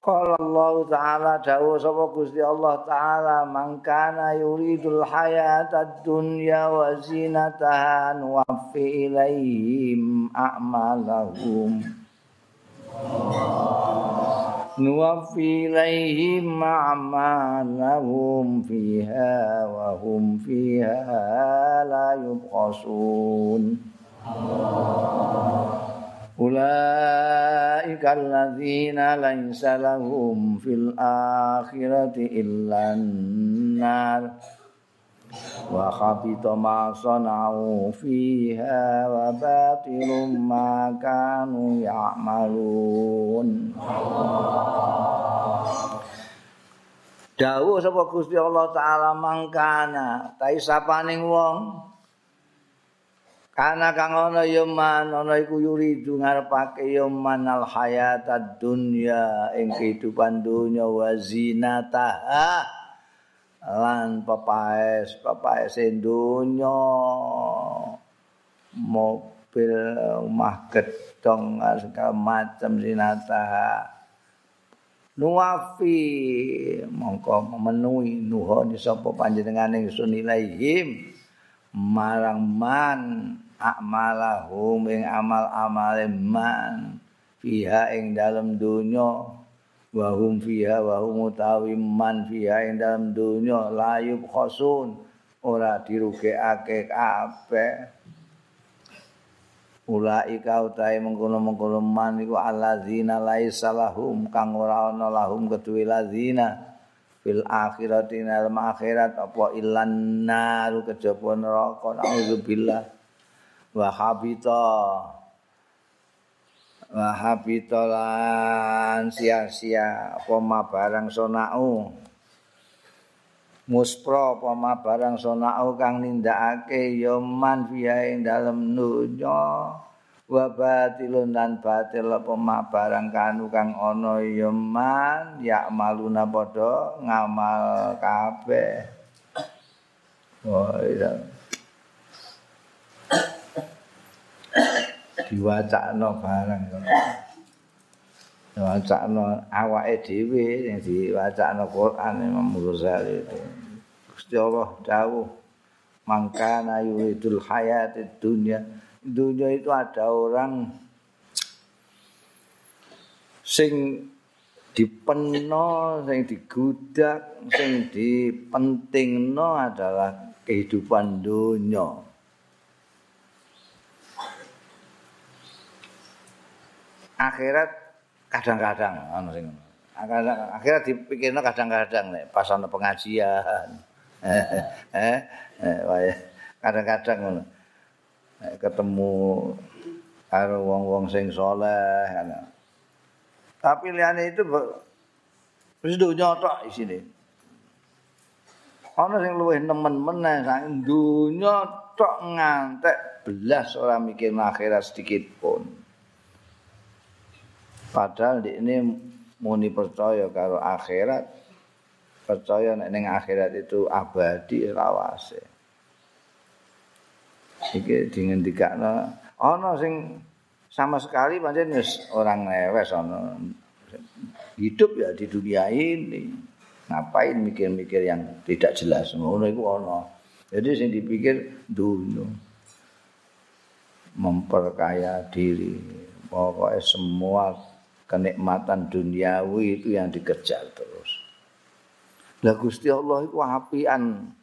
Qala Allah Ta'ala dawuh sapa Gusti Allah Ta'ala mangkana yuridul hayatad dunya wa zinataha nuwaffi ilaihim a'malahum nuwaffi ilaihim a'malahum fiha wa hum fiha la yubqasun Ulaika alladzina laysa lahum fil akhirati illa an-nar wa khabita ma sana'u fiha wa batilum ma kanu ya'malun dawuh sapa Gusti Allah taala mangkana tai sapaning wong. Kana kang ana ya man ana iku yuri du ngarepake ya man al hayatad dunya ing kehidupan dunya wa zinataha lan pepaes pepaes dunya mobil omah gedong segala macam zinataha nuwafi mongko memenuhi nuhoni sapa panjenengane ingsun ilaihim marang man akmalahum ing amal-amale man fiha ing dalam dunya wa hum fiha wa hum utawi man fiha ing dalam dunya layub khosun ora dirugekake kabeh. Ulaika utahe mengkono-mengkono man iku allazina laisa lahum kang ora ana lahum keduwe lazina fil akhirati nal akhirat apa ilan naru kejaba neraka naudzubillah. Wa habita wa habita lan sia-sia apa barang sonau muspro apa barang sonau kang nindakake? Ya man fiha ing dunya wa batilun dan batil apa barang kanu kang ana? Ya man ya maluna padha ngamal kabeh. Oh iya diwacakno barang diwacakno awake dhewe sing diwacakno Quran Imam Ghazali Gusti Allah dawuh mangkana yuridul hayatid dunya. Dunia itu ada orang sing dipeno sing digudak sing dipentingno adalah kehidupan dunia akhirat kadang-kadang ana sing akhirat dipikirno kadang-kadang nek pas ana pengajian. (laughs) Eh eh kadang-kadang ngono. Ketemu karo wong-wong sing saleh tapi liyane itu wis dunya tok isine. Ana sing luwih nemen meneh sak dunya tok ngantek belas ora mikir akhirat sedikit pun padahal di ini muni percaya karo akhirat percaya nek ning akhirat itu abadi rawase. Iki dingendikakno ana sing sama sekali pancen wis orang lewes ana. Hidup ya di dunia ini. Ngapain mikir-mikir yang tidak jelas ngono iku ana. Jadi sing dipikir dunia memperkaya diri. Pokoknya semua kenikmatan duniawi itu yang dikejar terus. Lah Gusti Allah iku apian.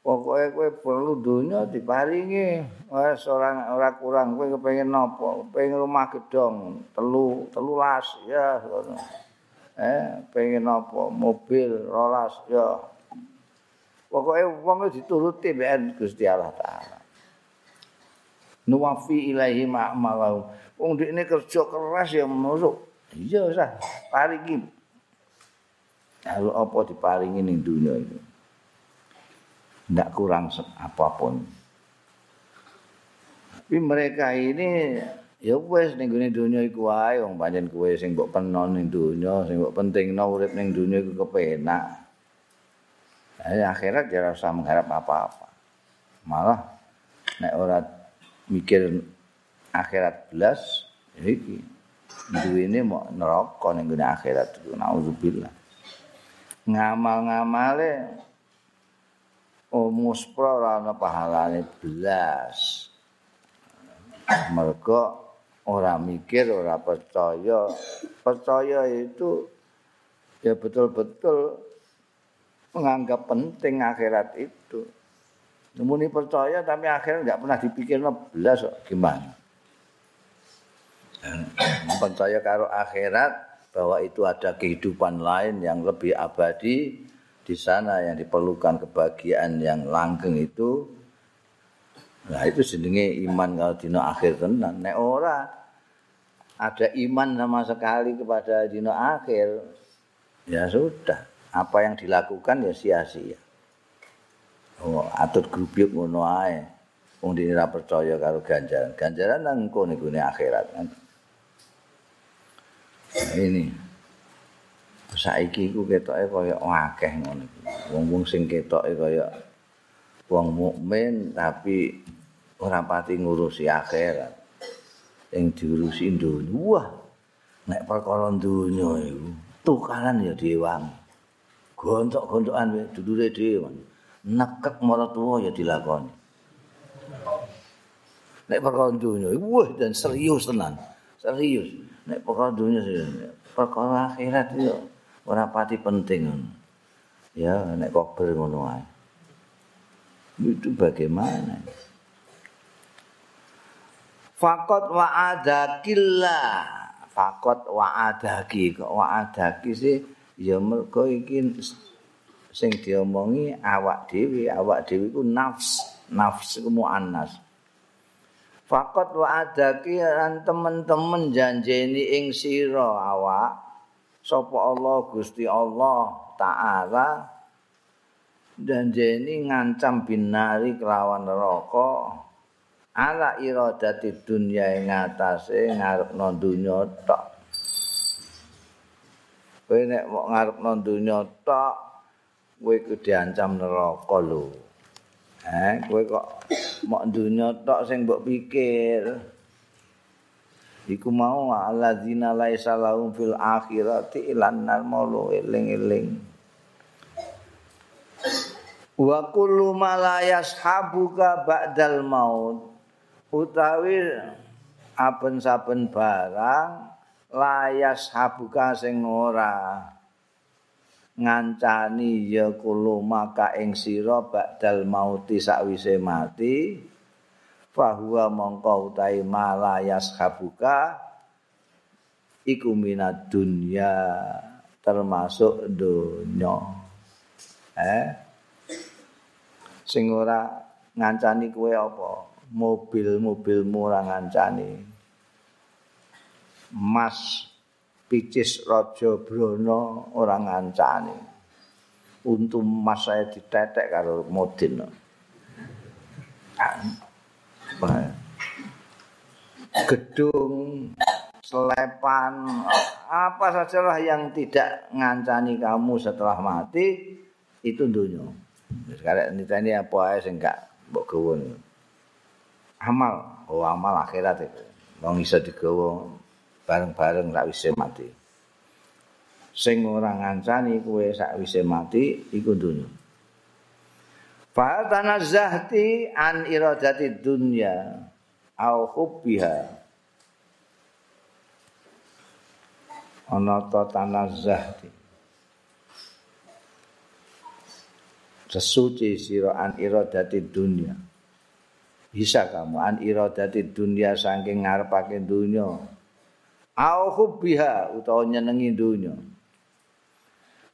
Pokoke kowe perlu dunya diparingi. Wes ora ora kurang kowe kepengin napa? Pengen rumah gedong, telu, telulas ya ngono. Eh, pengen napa? Mobil rolas ya. Pokoke wong dituruti mbek Gusti Allah taala. Nuwafi ilahi ma'malahu. Wong dekne kerja keras ya masuk. Iya sah, paringi Kalau apa diparingi ning dunia itu. Tidak kurang apapun. Tapi mereka ini ya wis ning gone dunia iku wae wong pancen kowe sing mbok penon ning dunia, sing mbok pentingno urip ning dunia iku kepenak. Nah, akhirat ya rasa mengharap apa-apa. Malah nek ora mikir akhirat belas iki duwene mau neraka ning gone akhirat naudzubillah. ngamal-ngamale omus pro ana pahalane belas. Mergo ora mikir ora percaya. Percaya itu ya betul-betul menganggap penting akhirat itu Nemuni percaya tapi akhirnya nggak pernah dipikir belas gimana? (clears throat) Percaya karo akhirat bahwa itu ada kehidupan lain yang lebih abadi di sana yang diperlukan kebahagiaan yang langgeng itu. Nah itu jenenge iman kalau dino akhir tenan. Nek ora ada iman sama sekali kepada dino akhir ya sudah. Apa yang dilakukan ya sia-sia. Oh, atut grubyuk ngono ae. Wong dene ora percaya karo ganjaran. Ganjaran nang engko niku akhirat. Nah, ini saiki iku ketoke kaya akeh ngono iki. Wong-wong sing ketoke kaya wong mukmin tapi ora pati ngurusi akhirat. Yang diurusi dunya. Wah, nek perkara dunya iku tukaran ya dewang. Gontok-gontokan dudure dhewe. Nekek marang tuwa ya dilakoni. Nek perkara dunya, wah dan serius tenan. Serius. Nek perkara dunya perkara akhirat itu ora pati penting. Ya, nek kok ber ngono ae. Itu bagaimana? Fakot wa'adakillah. Fakot wa'adaki. Kok wa'adaki sih? Ya mergo iki sing diomongi awak dhewe, awak dhewe ku nafs, nafs ku muannas. Fakot wa adaki lan temen-temen janjeni ing sira awak sapa Allah Gusti Allah taala janjeni ngancam binari kelawan neraka ala iradati dunya ing atase ngarepno donya tok kowe nek mau ngarepno donya tok kowe kudu diancam neraka lho Eh, kowe kok mok dunya tok sing mbok pikir. Iku mau alladzina laisa lahum fil akhirati ilan nar maulu eling-eling. Wa kullu ma la yashabuka ba'dal maut. Utawi aben-saben barang la yashabuka sing ora ngancani ya kulo maka ing sira badal mauti sakwise mati fahuwa mongko utahe malayas habuka iku minad dunya termasuk donya. Eh? Sing ora ngancani kowe apa? Mobil-mobilmu ora ngancani. Mas picis raja brana ora ngancani. Untu mas saya ditetek karo modin. Gedung selepan apa sajalah yang tidak ngancani kamu setelah mati itu dunia. Sekarang ini apa aja sih enggak mbok gawon amal. Oh amal akhirat itu. Wong iso digawa bareng-bareng sak wis mati. Sing ora ngancani kowe sak wis mati iku dunya. Fa tanazzahti an iradati dunya au hubbiha. Ana ta tanazzahti. Sesuci sira an iradati dunya. Bisa kamu an iradati dunya saking ngarepake dunya. Au hubbiha utawa nyenengi dunya.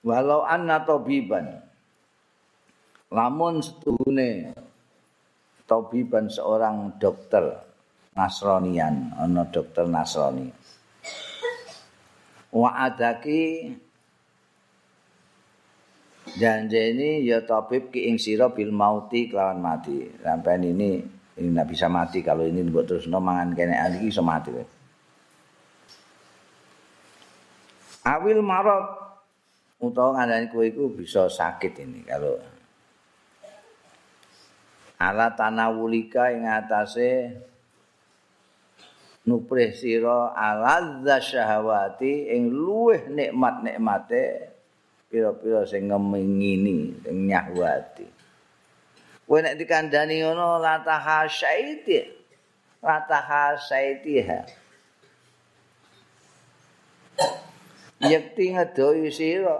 Walau anna tabiban. Lamun setuhune tabiban seorang dokter nasronian ana dokter nasrani wa adaki janjeni ya tabib ki ing sira bil mauti kelawan mati. Sampai ini ini tidak bisa mati. Kalau ini buat terus no mangan kene iki iso mati awil marot. Utawa ngandani kowe iku bisa sakit ini kalau ala tanawulika ing atase nuprih sira alazza syahwati ing luweh nikmat-nikmate pira-pira sing ngemingini sing nyahwati kowe nek dikandani ngono lataha syaiti lataha syaitiha yakti ngedohi sira.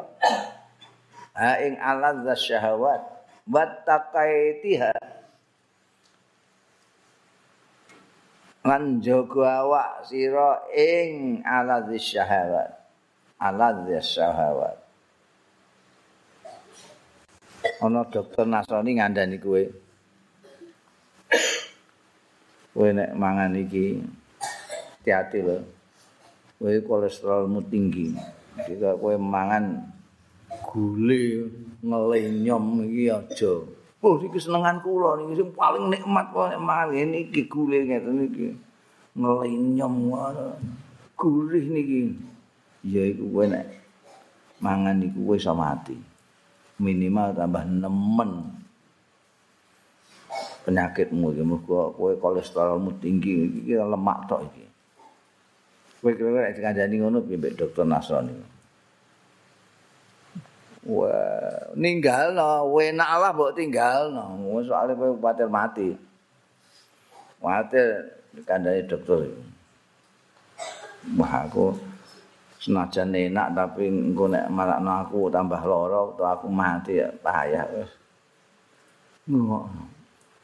Ha ing aladz syahwat. Wattaqaitiha lan jaga awak sira ing aladz syahwat. Aladz syahwat. Ana dokter nasrani ngandani kowe. Kowe nek mangan iki hati-hati lho kowe kolesterolmu tinggi jika kowe mangan gule ngelenyom iki aja. Oh iki senengan kula niki sing paling nikmat kok nek mari niki gule ngeten niki. Ngelenyom gurih niki. Ya iku kowe nek mangan niku kowe iso mati. Minimal tambah nemen penyakitmu iki mergo kowe kolesterolmu tinggi iki lemak tok iki. Kowe kira-kira dikandani ngono piye dokter Nasrani. Wah, ninggal no, enak lah mbok tinggal no. Soalnya kowe khawatir mati. Khawatir dikandani dokter. Wah, aku senajan enak tapi engko nek marakno aku tambah lara atau aku mati ya bahaya wis.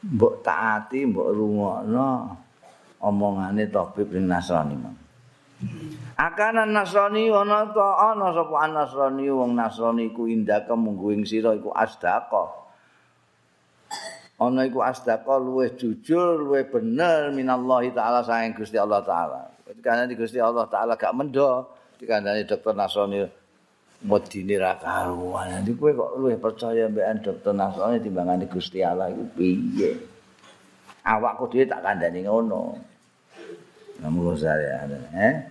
Mbok taati, mbok rungokno omongane tabib ning Nasrani. Akanan Nasrani ana ta ana sapa Nasrani wong Nasrani iku indaka munggu ing sira iku asdaqa. Ana iku asdaqa luwih jujur, luwih bener minallahi taala saking Gusti Allah taala. Ketika di Gusti Allah taala gak mendo, dikandani dokter Nasrani modine ra karuan. Nanti kowe kok luwih percaya mbekan dokter Nasrani timbangane Gusti Allah iku piye? Awakku dhewe tak kandhani ngono. Namun saya eh?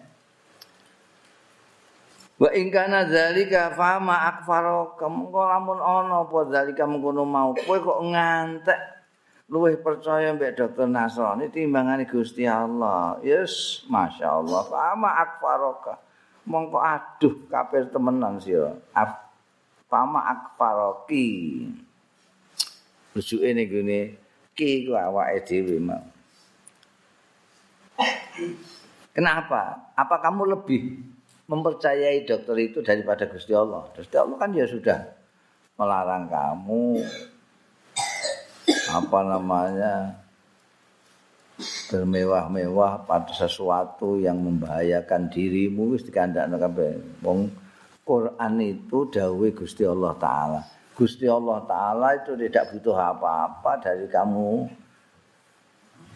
Wa ing kana zalika fama akfaro kemengko lamun ana apa zalika mengkono mau kowe kok ngantek luwih percaya mbek dokter Nasrani timbangane Gusti Allah. Yes, Masya Allah. Fama akfaroka. Mongko aduh kafir temenan sira. Fama akfaroki. Rujuke ning gone ki ku awake dhewe mau. Kenapa? Apa kamu lebih mempercayai dokter itu daripada Gusti Allah. Gusti Allah kan ya sudah melarang kamu apa namanya bermewah-mewah pada sesuatu yang membahayakan dirimu wis dikandakno. Wong Quran itu dawuh Gusti Allah taala. Gusti Allah taala itu tidak butuh apa-apa dari kamu.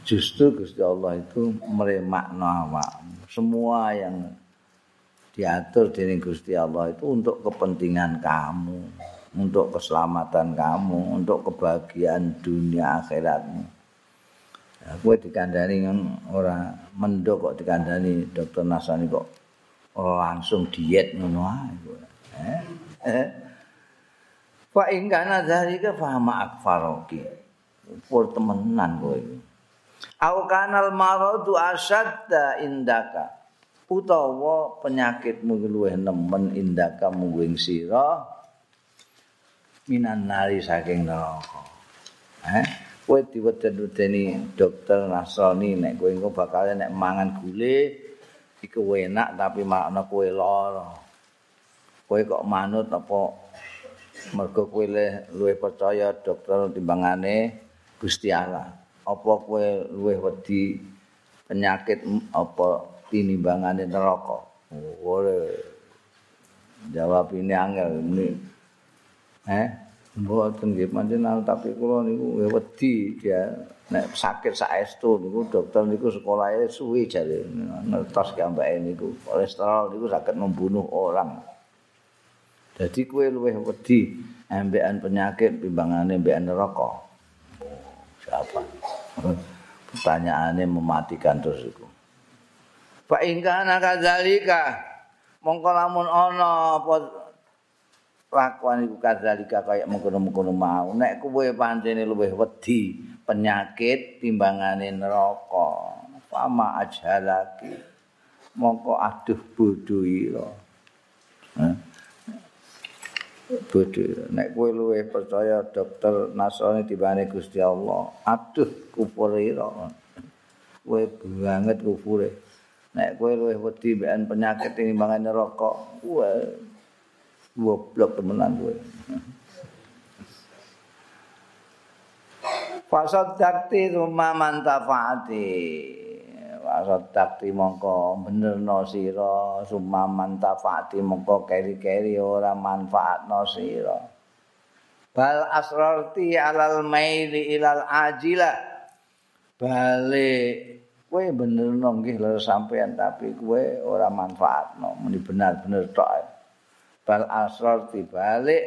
Justru Gusti Allah itu meremakno awakmu. Semua yang diatur dening Gusti Allah itu untuk kepentingan kamu, untuk keselamatan kamu, untuk kebahagiaan dunia akhiratmu. Aku dikandani kan ora mendok kok dikandani dokter Nasani kok langsung diet ngono ae. Eh? Eh? Fa ing kana dzalika fa ma akfaroki. Pur temenan kowe. Au kanal maradu asadda indaka. Utawa penyakitmu luwih nemen indaka mungguing sira minan nari saking neraka. Eh kowe diweden-wedeni dokter nasrani nek kowe engko bakal nek mangan gule iku enak tapi makna kowe lara. Kowe kok manut apa mergo kowe luwih percaya dokter timbangane Gusti Allah? Apa kowe luwih wedi penyakit apa tinimbangane neraka. Ora jawab ini angel ini. Eh, mboten nggih panjenengan tapi kula niku wedi dia nek sakit saestu niku dokter niku sekolahe suwi jare ngertos gambake niku kolesterol niku saged membunuh orang. Jadi kue luwih wedi ambekan penyakit timbangane ambekan neraka. Siapa? Pertanyaannya mematikan terus itu. Fa ing kana kadzalika mongko lamun ana apa lakuan iku kadzalika kaya mengkono-mengkono mau. Nek kowe pancene luwih wedi penyakit timbangane neraka. Fama ajalaki mongko aduh bodho ira. Bodho nek kowe luwih percaya dokter nasrani timbangane Gusti Allah aduh kufur ira. Kowe banget kufure nek kowe luwih wedi mbekan penyakit mangan rokok wah goblok temenan kowe. Fasad dakti rumah mantafaati Fasad dakti mongko bener no siro Suma mantafaati mongko keri-keri ora manfaat no siro Bal asrarti alal maili ilal ajila. Balik kowe bener nggih lho sampean tapi kowe ora manfaat no muni benar-bener tok bal asrar dibalik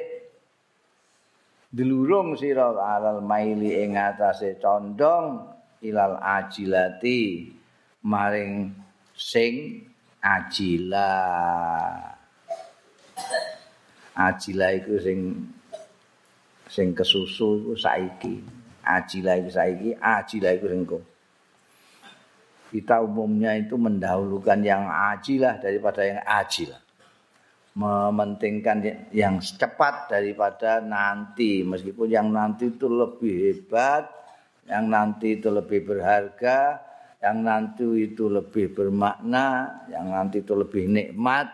dilurung sira alal maili ing atase condong ilal ajilati maring sing ajila. Ajila iku sing sing kesusu iku saiki. Ajila iku saiki ajila iku sing kita umumnya itu mendahulukan yang ajilah daripada yang ajilah. Mementingkan yang cepat daripada nanti. Meskipun yang nanti itu lebih hebat yang nanti itu lebih berharga yang nanti itu lebih bermakna yang nanti itu lebih nikmat.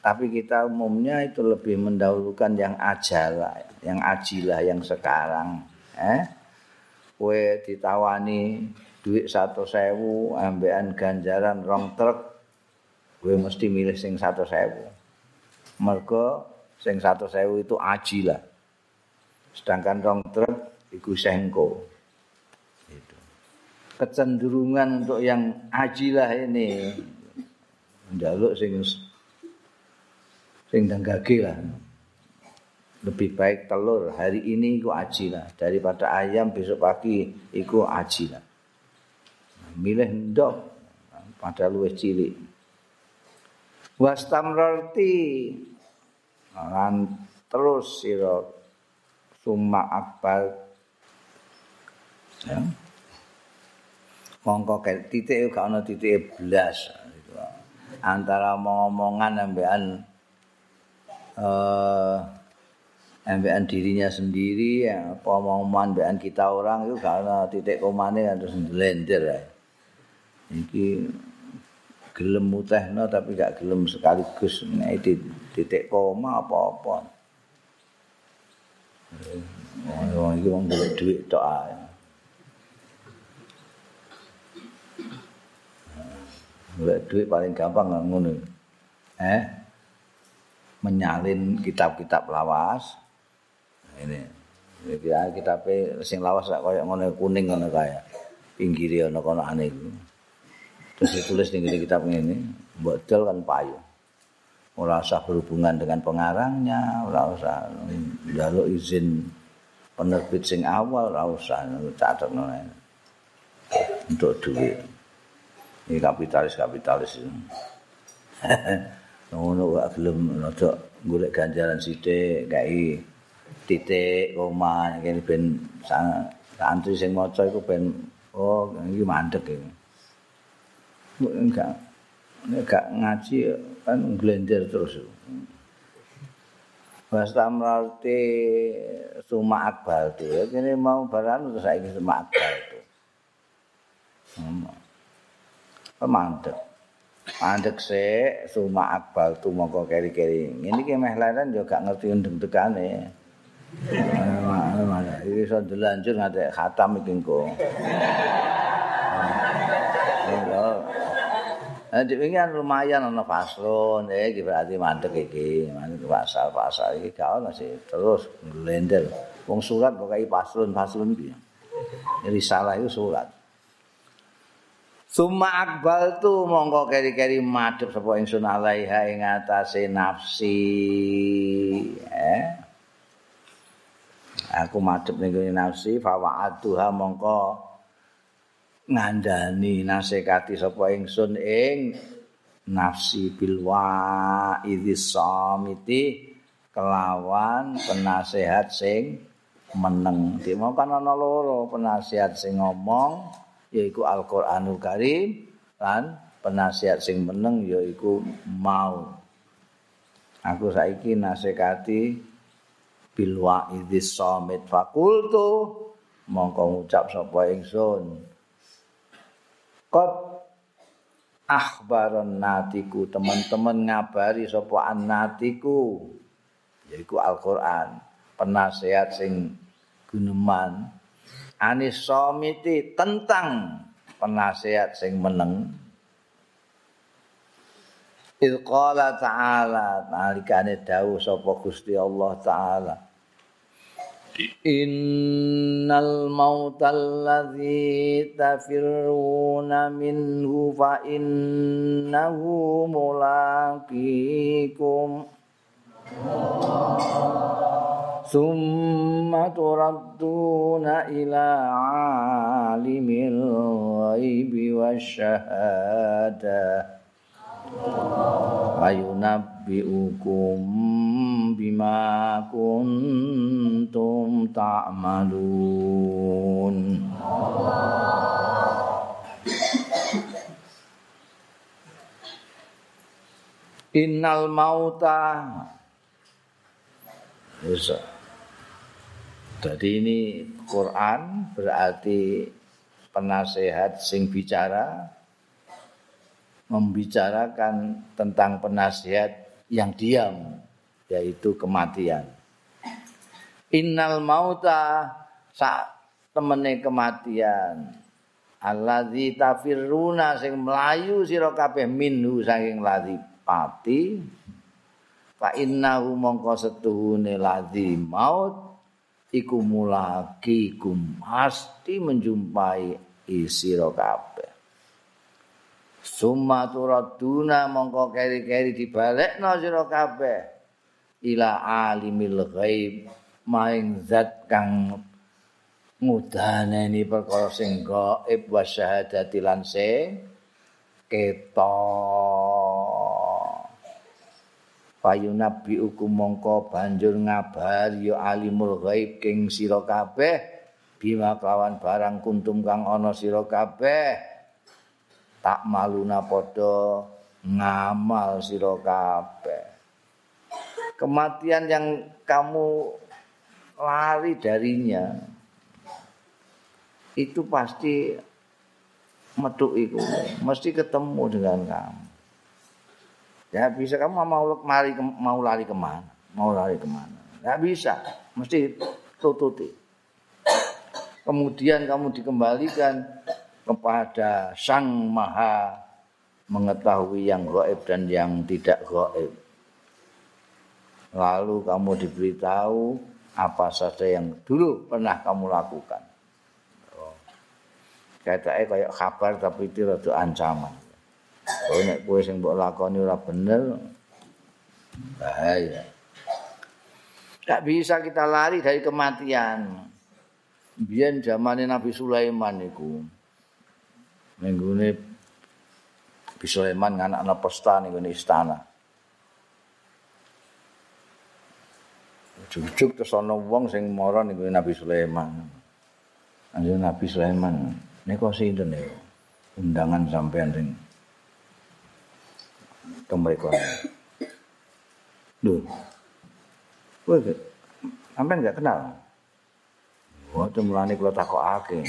Tapi kita umumnya itu lebih mendahulukan yang ajalah yang ajilah yang sekarang. Eh? Kue ditawani duit satu sewu ambean ganjaran rong truk kue mesti milih sing satu sewu. Mergo sing satu sewu itu aji lah. Sedangkan rong truk iku sengko. Itu kecenderungan untuk yang aji lah ini. Njaluk sing sing danggage lah. Lebih baik telur. Hari ini iku aji lah. Daripada ayam besok pagi iku aji lah milih ndok. Pada luwih cilik. Wastamrarti lan terus sira summa akbal ya. Mongko titik gak ana titik blas. Antara ngomongan ambekan eh ambekan dirinya sendiri ya apa omongan ambekan kita orang itu gak ana titik komane terus ndelender ya iki gelem mutehno tapi gak gelem sekaligus nek di titik koma apa-apa. Oh, iki wong golek dhuwit tok ae. Golek dhuwit paling gampang ngono. Eh? Menyalin kitab-kitab lawas. Ini. Iki kitab sing lawas kaya ngono kuning ngono kaya. Pinggire ana kono aneh iku. Terus ditulis di kitab ini bodol kan payu. Ora usah berhubungan dengan pengarangnya ora usah jaluk izin penerbit sing awal ora usah catat untuk duit. Ini kapitalis kapitalis (laughs) ngono gak belum rada golek ganjaran sithik kae titik koma kene ben santri sing maca iku ben oh iki mandek iki enggak enggak ngaji kan glender terus Basta merarti Suma Akbal itu ya. Ini mau barang terus saya Suma Akbal itu. Mantep. Mantep sih Suma Akbal itu mau kok keri-keri. Ini kayak mehlainan juga ngerti undeng tekan ya. Ini bisa dilanjut nggak khatam itu kok. Kan lumayan ana faslon, ya iki berarti mandek iki, mandek pasal-pasal iki gak ono sih, terus glender. Wong surat kok kaya faslon-faslon iki. Jadi salah itu surat. Suma akbal tu mongko keri-keri madhep sapa ingsun alaiha ing atase nafsi. Eh? Aku madhep ning nafsi fa wa'atuha mongko ngandani nasekati sapa ingsun ing nafsi bilwa idhis samiti kelawan penasehat sing meneng. Dimo kan ana loro penasehat sing ngomong yaiku Al-Qur'anul Karim lan penasehat sing meneng yaiku mau. Aku saiki nasekati bilwa idhis samit fakultu mongko ngucap sapa ingsun Kot akhbaron natiku teman-teman ngabari sapa annatiku yaiku Al-Qur'an penasehat sing guneman. Anis somiti tentang penasehat sing meneng. Il qala ta'ala nalikane dawuh sapa Gusti Allah taala Innal mautal ladzi tafiruna minhu fa innahu mulaqikum Summa turadduna ila alimil ghaibi wasyahada Ayunabbi'ukum bima kuntum ta'malun Innal mauta bisa. Jadi ini Quran berarti penasehat sing bicara membicarakan tentang penasihat yang diam yaitu kematian. Innal mauta sak temene kematian. Alladzi tafirruna sing melayu sira kabeh minhu saking ladzi pati fa innahu mongko setuhune ladzi maut iku mulaki kum pasti menjumpai isira kabeh summa turaduna mongko keri-keri dibalekno sira kabeh. Ila alimil ghaib maing zat kang ngudaneni perkara sing gaib wa syahadati lan sing ketok Fayunabi ukum mongko banjur ngabar ya alimul ghaib king sira kabeh. Bima kawan barang kuntum kang ana sira kabeh tak maluna padha ngamal sira kabeh kematian yang kamu lari darinya itu pasti metu iku mesti ketemu dengan kamu Ya bisa kamu mau lari mau lari ke mana? Mau lari ke mana? Tidak bisa, mesti tututi. Kemudian kamu dikembalikan kepada Sang Maha mengetahui yang gaib dan yang tidak gaib. Lalu kamu diberitahu apa saja yang dulu pernah kamu lakukan. Kayaknya kayak kabar tapi itu rada ancaman. Kowe nek kowe sing mbok lakoni ora bener bahaya. Gak bisa kita lari dari kematian. Biyen zamane Nabi Sulaiman iku. Menggune Nabi Sulaiman anak-anak pesta ning istana. Jujuk terus ana wong sing mara ning Nabi Sulaiman. Anjir Nabi Sulaiman, niku sinten niku? Undangan sampean sing ke mereka. Duh. Kowe sampean enggak kenal. Wah, itu mulane kula takokake.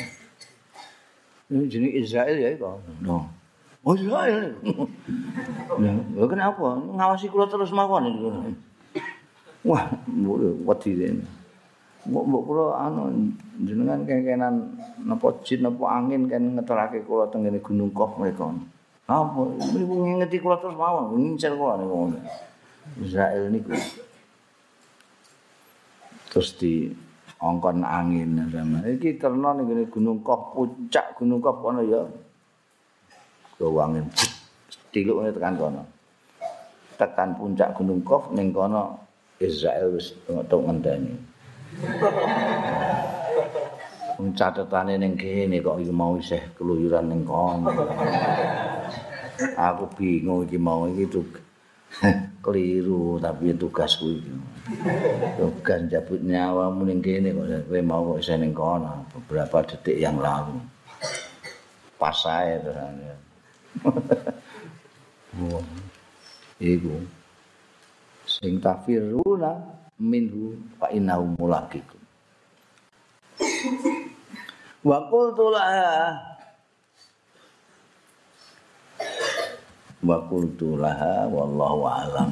Jenis Israel ya itu. No. Oh Israel. Ya, kenapa? Ngawasi kula terus mawon itu. Wah, wedi ini. Mbok mbok kula anu jenengan kenkenan napa jin napa angin kan ngeterake kula teng Gunung Kof mereka. Apa? Ibu ngingeti kula terus mawon, ngincer kula niku. Israel niku. Terus di ongkon angin sama. Iki terno ning Gunung Kop, puncak Gunung Kop kono ya. Go angin. Tiluk tekan kono. Tekan puncak Gunung Kop ning kono Israel wis tok ngenteni. Wong catetane ning kene kok iki mau isih keluyuran ning kono. Aku bingung iki mau iki tuh keliru tapi tugasku iki. Tugas jabut nyawamu ning kene kok kowe mau kok isih ning kono beberapa detik yang lalu. Pas ae terus. (laughs) Iku sing tafiruna minhu fa innahu mulaqikum. wa qultu laha wa qultu laha wallahu a'lam